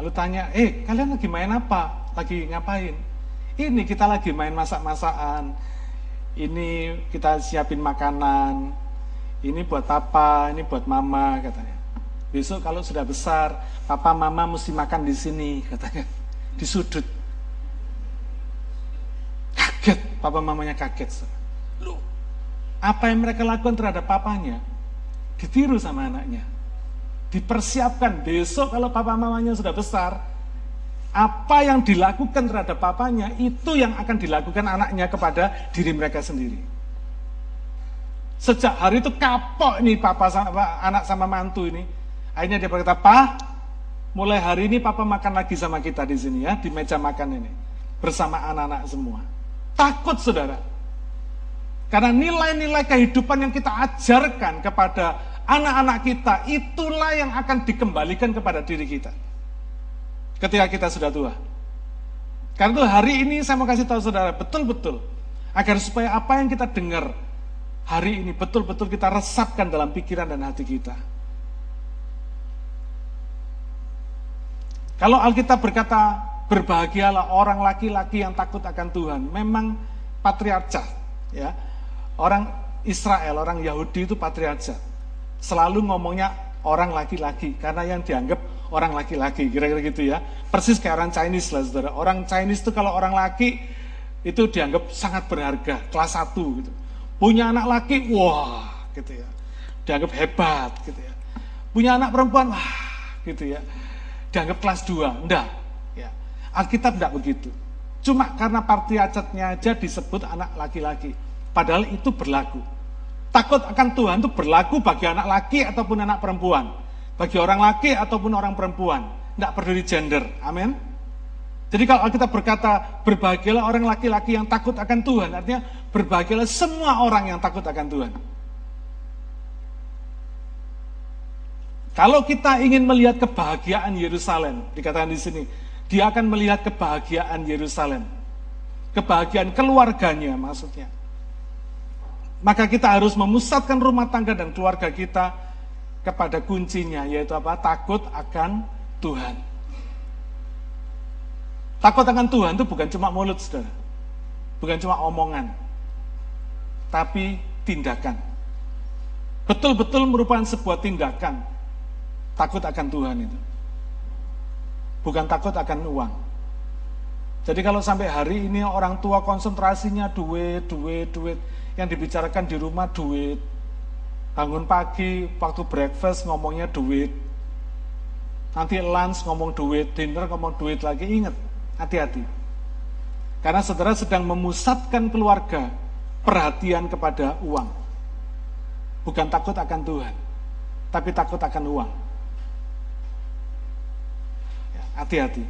Lalu tanya, eh kalian lagi main apa? Lagi ngapain? Ini kita lagi main masak-masakan. Ini kita siapin makanan. Ini buat papa, ini buat mama katanya. Besok kalau sudah besar, papa mama mesti makan di sini, katanya. Di sudut. Kaget, papa mamanya kaget. Lu, apa yang mereka lakukan terhadap papanya, ditiru sama anaknya. Dipersiapkan besok kalau papa mamanya sudah besar, apa yang dilakukan terhadap papanya, itu yang akan dilakukan anaknya kepada diri mereka sendiri. Sejak hari itu kapok nih papa sama anak sama mantu ini. Akhirnya dia berkata, "Pak, mulai hari ini papa makan lagi sama kita di sini ya, di meja makan ini bersama anak-anak semua." Takut Saudara. Karena nilai-nilai kehidupan yang kita ajarkan kepada anak-anak kita itulah yang akan dikembalikan kepada diri kita. Ketika kita sudah tua. Karena itu hari ini saya mau kasih tahu saudara, betul-betul. Agar supaya apa yang kita dengar hari ini betul-betul kita resapkan dalam pikiran dan hati kita. Kalau Alkitab berkata, berbahagialah orang laki-laki yang takut akan Tuhan. Memang patriarca, ya. Orang Israel, orang Yahudi itu patriarca. Selalu ngomongnya orang laki-laki karena yang dianggap orang laki-laki, kira-kira gitu ya. Persis kayak orang Chinese lah, saudara. Orang Chinese itu kalau orang laki itu dianggap sangat berharga, kelas satu gitu. Punya anak laki, wah, gitu ya. Dianggap hebat, gitu ya. Punya anak perempuan, wah, gitu ya. Dianggap kelas dua, enggak. Ya. Alkitab enggak begitu. Cuma karena partiacatnya aja disebut anak laki-laki. Padahal itu berlaku. Takut akan Tuhan itu berlaku bagi anak laki ataupun anak perempuan. Bagi orang laki ataupun orang perempuan. Tidak peduli gender. Amin. Jadi kalau kita berkata berbahagialah orang laki-laki yang takut akan Tuhan, artinya berbahagialah semua orang yang takut akan Tuhan. Kalau kita ingin melihat kebahagiaan Yerusalem, dikatakan di sini, dia akan melihat kebahagiaan Yerusalem. Kebahagiaan keluarganya maksudnya. Maka kita harus memusatkan rumah tangga dan keluarga kita kepada kuncinya, yaitu apa? Takut akan Tuhan. Takut akan Tuhan itu bukan cuma mulut, saudara. Bukan cuma omongan. Tapi tindakan. Betul-betul merupakan sebuah tindakan. Takut akan Tuhan itu. Bukan takut akan uang. Jadi kalau sampai hari ini orang tua konsentrasinya duit, duit, duit yang dibicarakan di rumah duit. Bangun pagi, waktu breakfast ngomongnya duit. Nanti lunch ngomong duit, dinner ngomong duit lagi. Ingat, hati-hati. Karena saudara sedang memusatkan keluarga perhatian kepada uang. Bukan takut akan Tuhan, tapi takut akan uang. Ya, hati-hati.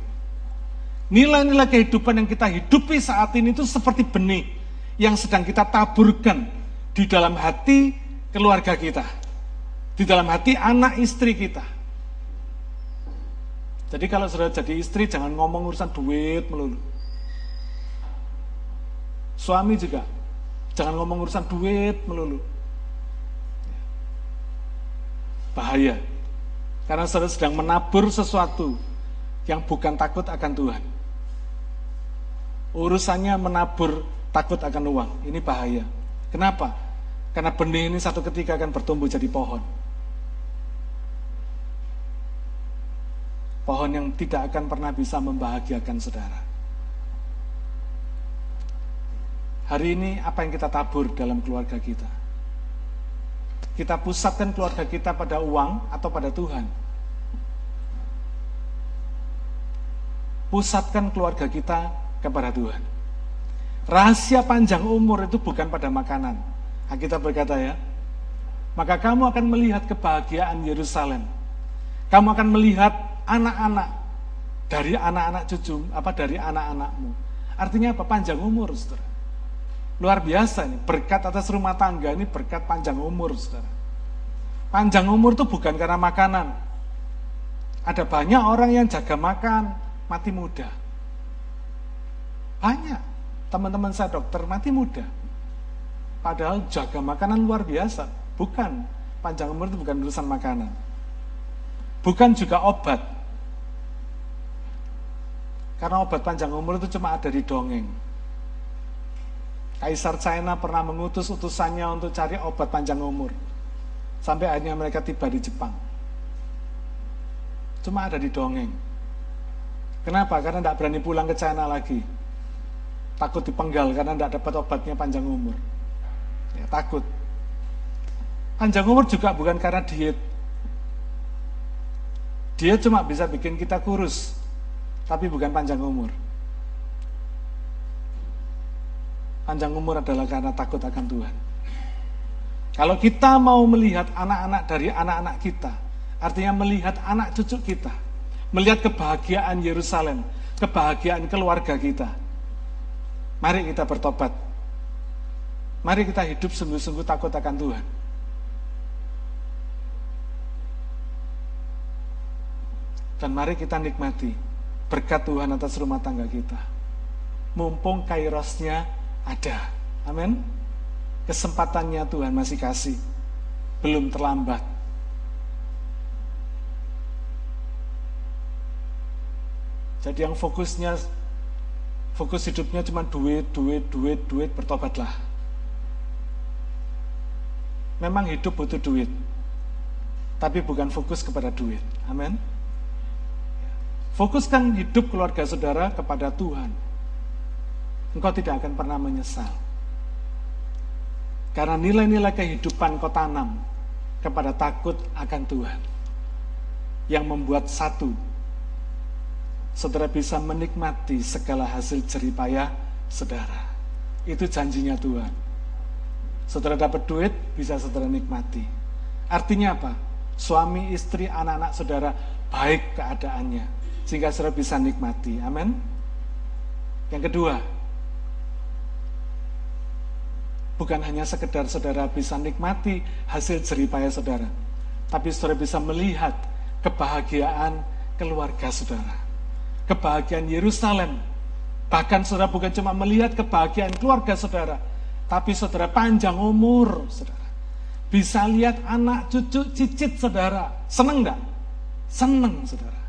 Nilai-nilai kehidupan yang kita hidupi saat ini itu seperti benih yang sedang kita taburkan di dalam hati keluarga kita, di dalam hati anak istri kita. Jadi kalau sudah jadi istri jangan ngomong urusan duit melulu. Suami juga jangan ngomong urusan duit melulu. Bahaya. Karena saudara sedang menabur sesuatu yang bukan takut akan Tuhan. Urusannya menabur takut akan uang. Ini bahaya. Kenapa? Karena benih ini satu ketika akan bertumbuh jadi pohon. Pohon yang tidak akan pernah bisa membahagiakan saudara. Hari ini apa yang kita tabur dalam keluarga kita? Kita pusatkan keluarga kita pada uang atau pada Tuhan? Pusatkan keluarga kita kepada Tuhan. Rahasia panjang umur itu bukan pada makanan. Kita berkata ya, maka kamu akan melihat kebahagiaan Yerusalem. Kamu akan melihat anak-anak dari anak-anak cucu, apa dari anak-anakmu. Artinya apa? Panjang umur, saudara. Luar biasa ini, berkat atas rumah tangga ini berkat panjang umur, saudara. Panjang umur itu bukan karena makanan. Ada banyak orang yang jaga makan, mati muda. Banyak teman-teman saya dokter mati muda. Padahal jaga makanan luar biasa. Bukan, panjang umur itu bukan urusan makanan. Bukan juga obat. Karena obat panjang umur itu cuma ada di dongeng. Kaisar China pernah mengutus utusannya untuk cari obat panjang umur. Sampai akhirnya mereka tiba di Jepang. Cuma ada di dongeng. Kenapa? Karena tidak berani pulang ke China lagi takut dipenggal karena tidak dapat obatnya panjang umur. Ya, takut. Panjang umur juga bukan karena diet. Dia cuma bisa bikin kita kurus, tapi bukan panjang umur. Panjang umur adalah karena takut akan Tuhan. Kalau kita mau melihat anak-anak dari anak-anak kita, artinya melihat anak cucu kita, melihat kebahagiaan Yerusalem, kebahagiaan keluarga kita. Mari kita bertobat. Mari kita hidup sungguh-sungguh takut akan Tuhan. Dan mari kita nikmati berkat Tuhan atas rumah tangga kita. Mumpung kairosnya ada. Amin. Kesempatannya Tuhan masih kasih. Belum terlambat. Jadi yang fokusnya fokus hidupnya cuma duit, duit, duit, duit, bertobatlah. Memang hidup butuh duit. Tapi bukan fokus kepada duit. Amin. Fokuskan hidup keluarga saudara kepada Tuhan. Engkau tidak akan pernah menyesal. Karena nilai-nilai kehidupan kau tanam kepada takut akan Tuhan. Yang membuat satu, saudara bisa menikmati segala hasil jeripayah saudara. Itu janjinya Tuhan. Saudara dapat duit, bisa saudara nikmati. Artinya apa? Suami, istri, anak-anak saudara baik keadaannya sehingga saudara bisa nikmati. Amin. Yang kedua, bukan hanya sekedar saudara bisa nikmati hasil jeripaya saudara, tapi saudara bisa melihat kebahagiaan keluarga saudara, kebahagiaan Yerusalem. Bahkan saudara bukan cuma melihat kebahagiaan keluarga saudara, tapi saudara panjang umur saudara. Bisa lihat anak cucu cicit saudara. Seneng enggak? Seneng saudara.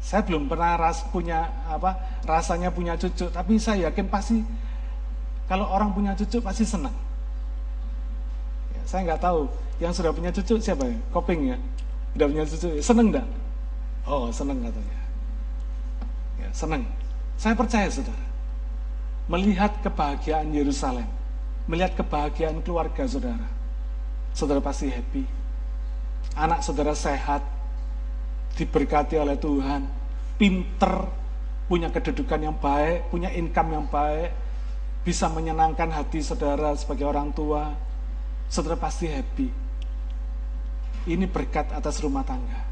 Saya belum pernah ras punya apa rasanya punya cucu, tapi saya yakin pasti kalau orang punya cucu pasti senang. Ya, saya nggak tahu yang sudah punya cucu siapa ya? Koping ya, udah punya cucu, seneng enggak? Oh seneng katanya. Ya, seneng. Saya percaya saudara, melihat kebahagiaan Yerusalem, melihat kebahagiaan keluarga saudara, saudara pasti happy. Anak saudara sehat, diberkati oleh Tuhan, pinter, punya kedudukan yang baik, punya income yang baik, bisa menyenangkan hati saudara sebagai orang tua, saudara pasti happy. Ini berkat atas rumah tangga.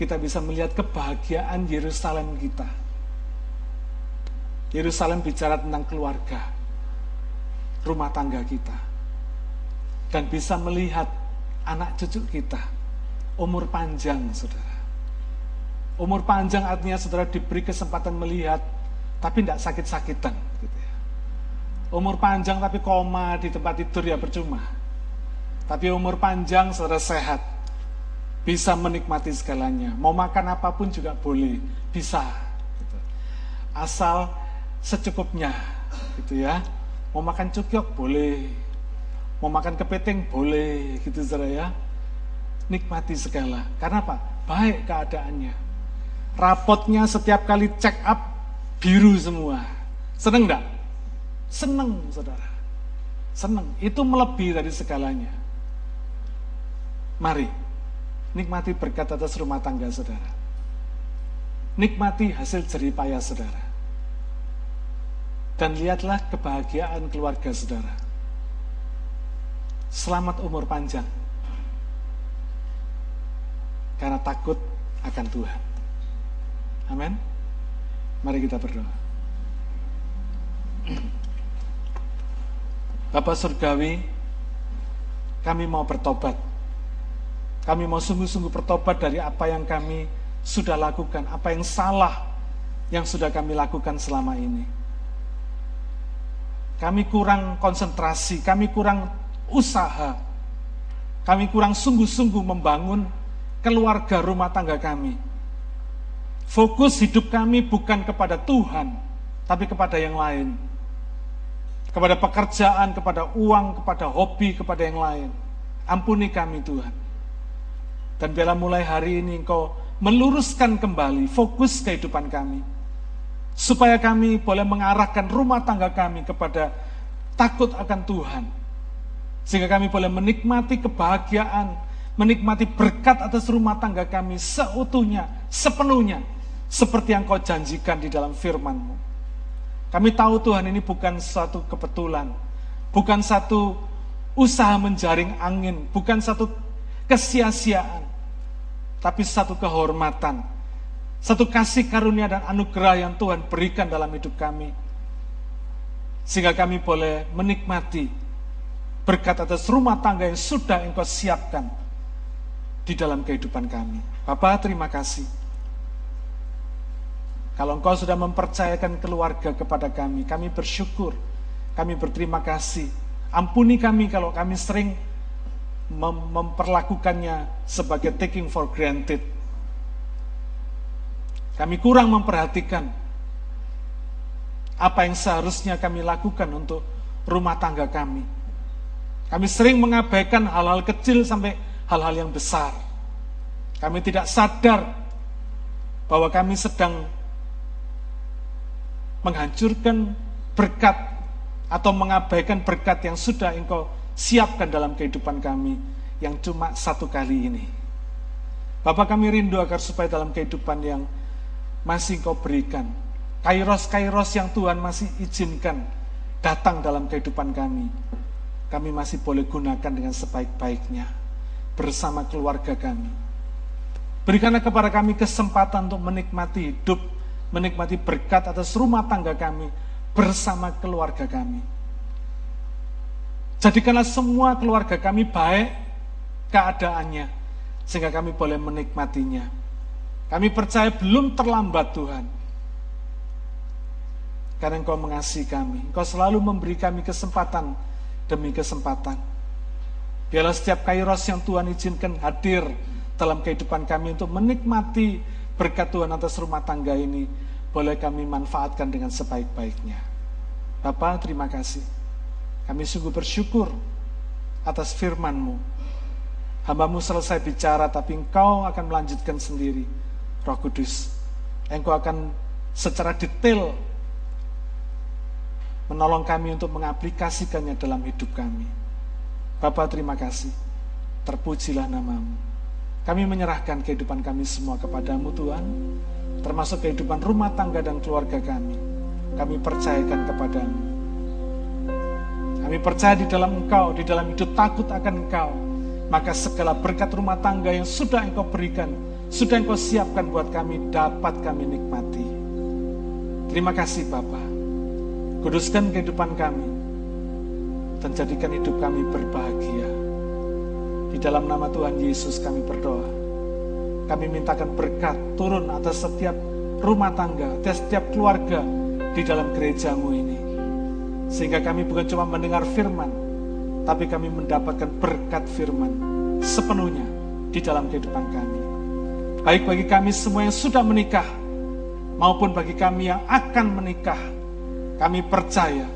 Kita bisa melihat kebahagiaan Yerusalem kita. Yerusalem bicara tentang keluarga, rumah tangga kita. Dan bisa melihat anak cucu kita, umur panjang saudara Umur panjang artinya saudara diberi kesempatan melihat, tapi tidak sakit-sakitan. Gitu ya. Umur panjang tapi koma di tempat tidur ya percuma. Tapi umur panjang saudara sehat, bisa menikmati segalanya. Mau makan apa pun juga boleh, bisa. Gitu. Asal secukupnya, gitu ya. Mau makan cukyok boleh, mau makan kepiting boleh, gitu saudara ya. Nikmati segala. Karena apa? Baik keadaannya rapotnya setiap kali check up biru semua. Seneng enggak? Seneng, saudara. Seneng. Itu melebihi dari segalanya. Mari, nikmati berkat atas rumah tangga saudara. Nikmati hasil jeripaya saudara. Dan lihatlah kebahagiaan keluarga saudara. Selamat umur panjang. Karena takut akan Tuhan. Amin. Mari kita berdoa. Bapak Surgawi, kami mau bertobat. Kami mau sungguh-sungguh bertobat dari apa yang kami sudah lakukan, apa yang salah yang sudah kami lakukan selama ini. Kami kurang konsentrasi, kami kurang usaha, kami kurang sungguh-sungguh membangun keluarga rumah tangga kami Fokus hidup kami bukan kepada Tuhan, tapi kepada yang lain. Kepada pekerjaan, kepada uang, kepada hobi, kepada yang lain. Ampuni kami Tuhan. Dan biarlah mulai hari ini Engkau meluruskan kembali fokus kehidupan kami. Supaya kami boleh mengarahkan rumah tangga kami kepada takut akan Tuhan. Sehingga kami boleh menikmati kebahagiaan, menikmati berkat atas rumah tangga kami seutuhnya, sepenuhnya seperti yang kau janjikan di dalam firman-Mu. Kami tahu Tuhan ini bukan satu kebetulan, bukan satu usaha menjaring angin, bukan satu kesia-siaan, tapi satu kehormatan, satu kasih karunia dan anugerah yang Tuhan berikan dalam hidup kami. Sehingga kami boleh menikmati berkat atas rumah tangga yang sudah engkau siapkan di dalam kehidupan kami. Bapak terima kasih. Kalau engkau sudah mempercayakan keluarga kepada kami, kami bersyukur, kami berterima kasih. Ampuni kami kalau kami sering mem memperlakukannya sebagai taking for granted. Kami kurang memperhatikan apa yang seharusnya kami lakukan untuk rumah tangga kami. Kami sering mengabaikan hal-hal kecil sampai hal-hal yang besar. Kami tidak sadar bahwa kami sedang menghancurkan berkat atau mengabaikan berkat yang sudah engkau siapkan dalam kehidupan kami yang cuma satu kali ini. Bapak kami rindu agar supaya dalam kehidupan yang masih engkau berikan, kairos-kairos yang Tuhan masih izinkan datang dalam kehidupan kami, kami masih boleh gunakan dengan sebaik-baiknya bersama keluarga kami. Berikanlah kepada kami kesempatan untuk menikmati hidup menikmati berkat atas rumah tangga kami bersama keluarga kami. Jadikanlah semua keluarga kami baik keadaannya, sehingga kami boleh menikmatinya. Kami percaya belum terlambat Tuhan. Karena Engkau mengasihi kami. Engkau selalu memberi kami kesempatan demi kesempatan. Biarlah setiap kairos yang Tuhan izinkan hadir dalam kehidupan kami untuk menikmati berkat Tuhan atas rumah tangga ini boleh kami manfaatkan dengan sebaik-baiknya. Bapak, terima kasih. Kami sungguh bersyukur atas firman-Mu. Hambamu selesai bicara, tapi Engkau akan melanjutkan sendiri. Roh Kudus, Engkau akan secara detail menolong kami untuk mengaplikasikannya dalam hidup kami. Bapak, terima kasih. Terpujilah namamu. Kami menyerahkan kehidupan kami semua kepadamu Tuhan, termasuk kehidupan rumah tangga dan keluarga kami. Kami percayakan kepadamu. Kami percaya di dalam engkau, di dalam hidup takut akan engkau. Maka segala berkat rumah tangga yang sudah engkau berikan, sudah engkau siapkan buat kami, dapat kami nikmati. Terima kasih Bapak. Kuduskan kehidupan kami, dan jadikan hidup kami berbahagia di dalam nama Tuhan Yesus kami berdoa. Kami mintakan berkat turun atas setiap rumah tangga, atas setiap keluarga di dalam gerejamu ini. Sehingga kami bukan cuma mendengar firman, tapi kami mendapatkan berkat firman sepenuhnya di dalam kehidupan kami. Baik bagi kami semua yang sudah menikah, maupun bagi kami yang akan menikah, kami percaya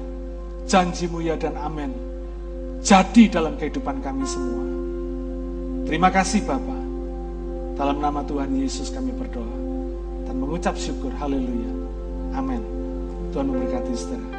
janjimu ya dan amin jadi dalam kehidupan kami semua. Terima kasih Bapa. Dalam nama Tuhan Yesus kami berdoa dan mengucap syukur. Haleluya. Amin. Tuhan memberkati saudara.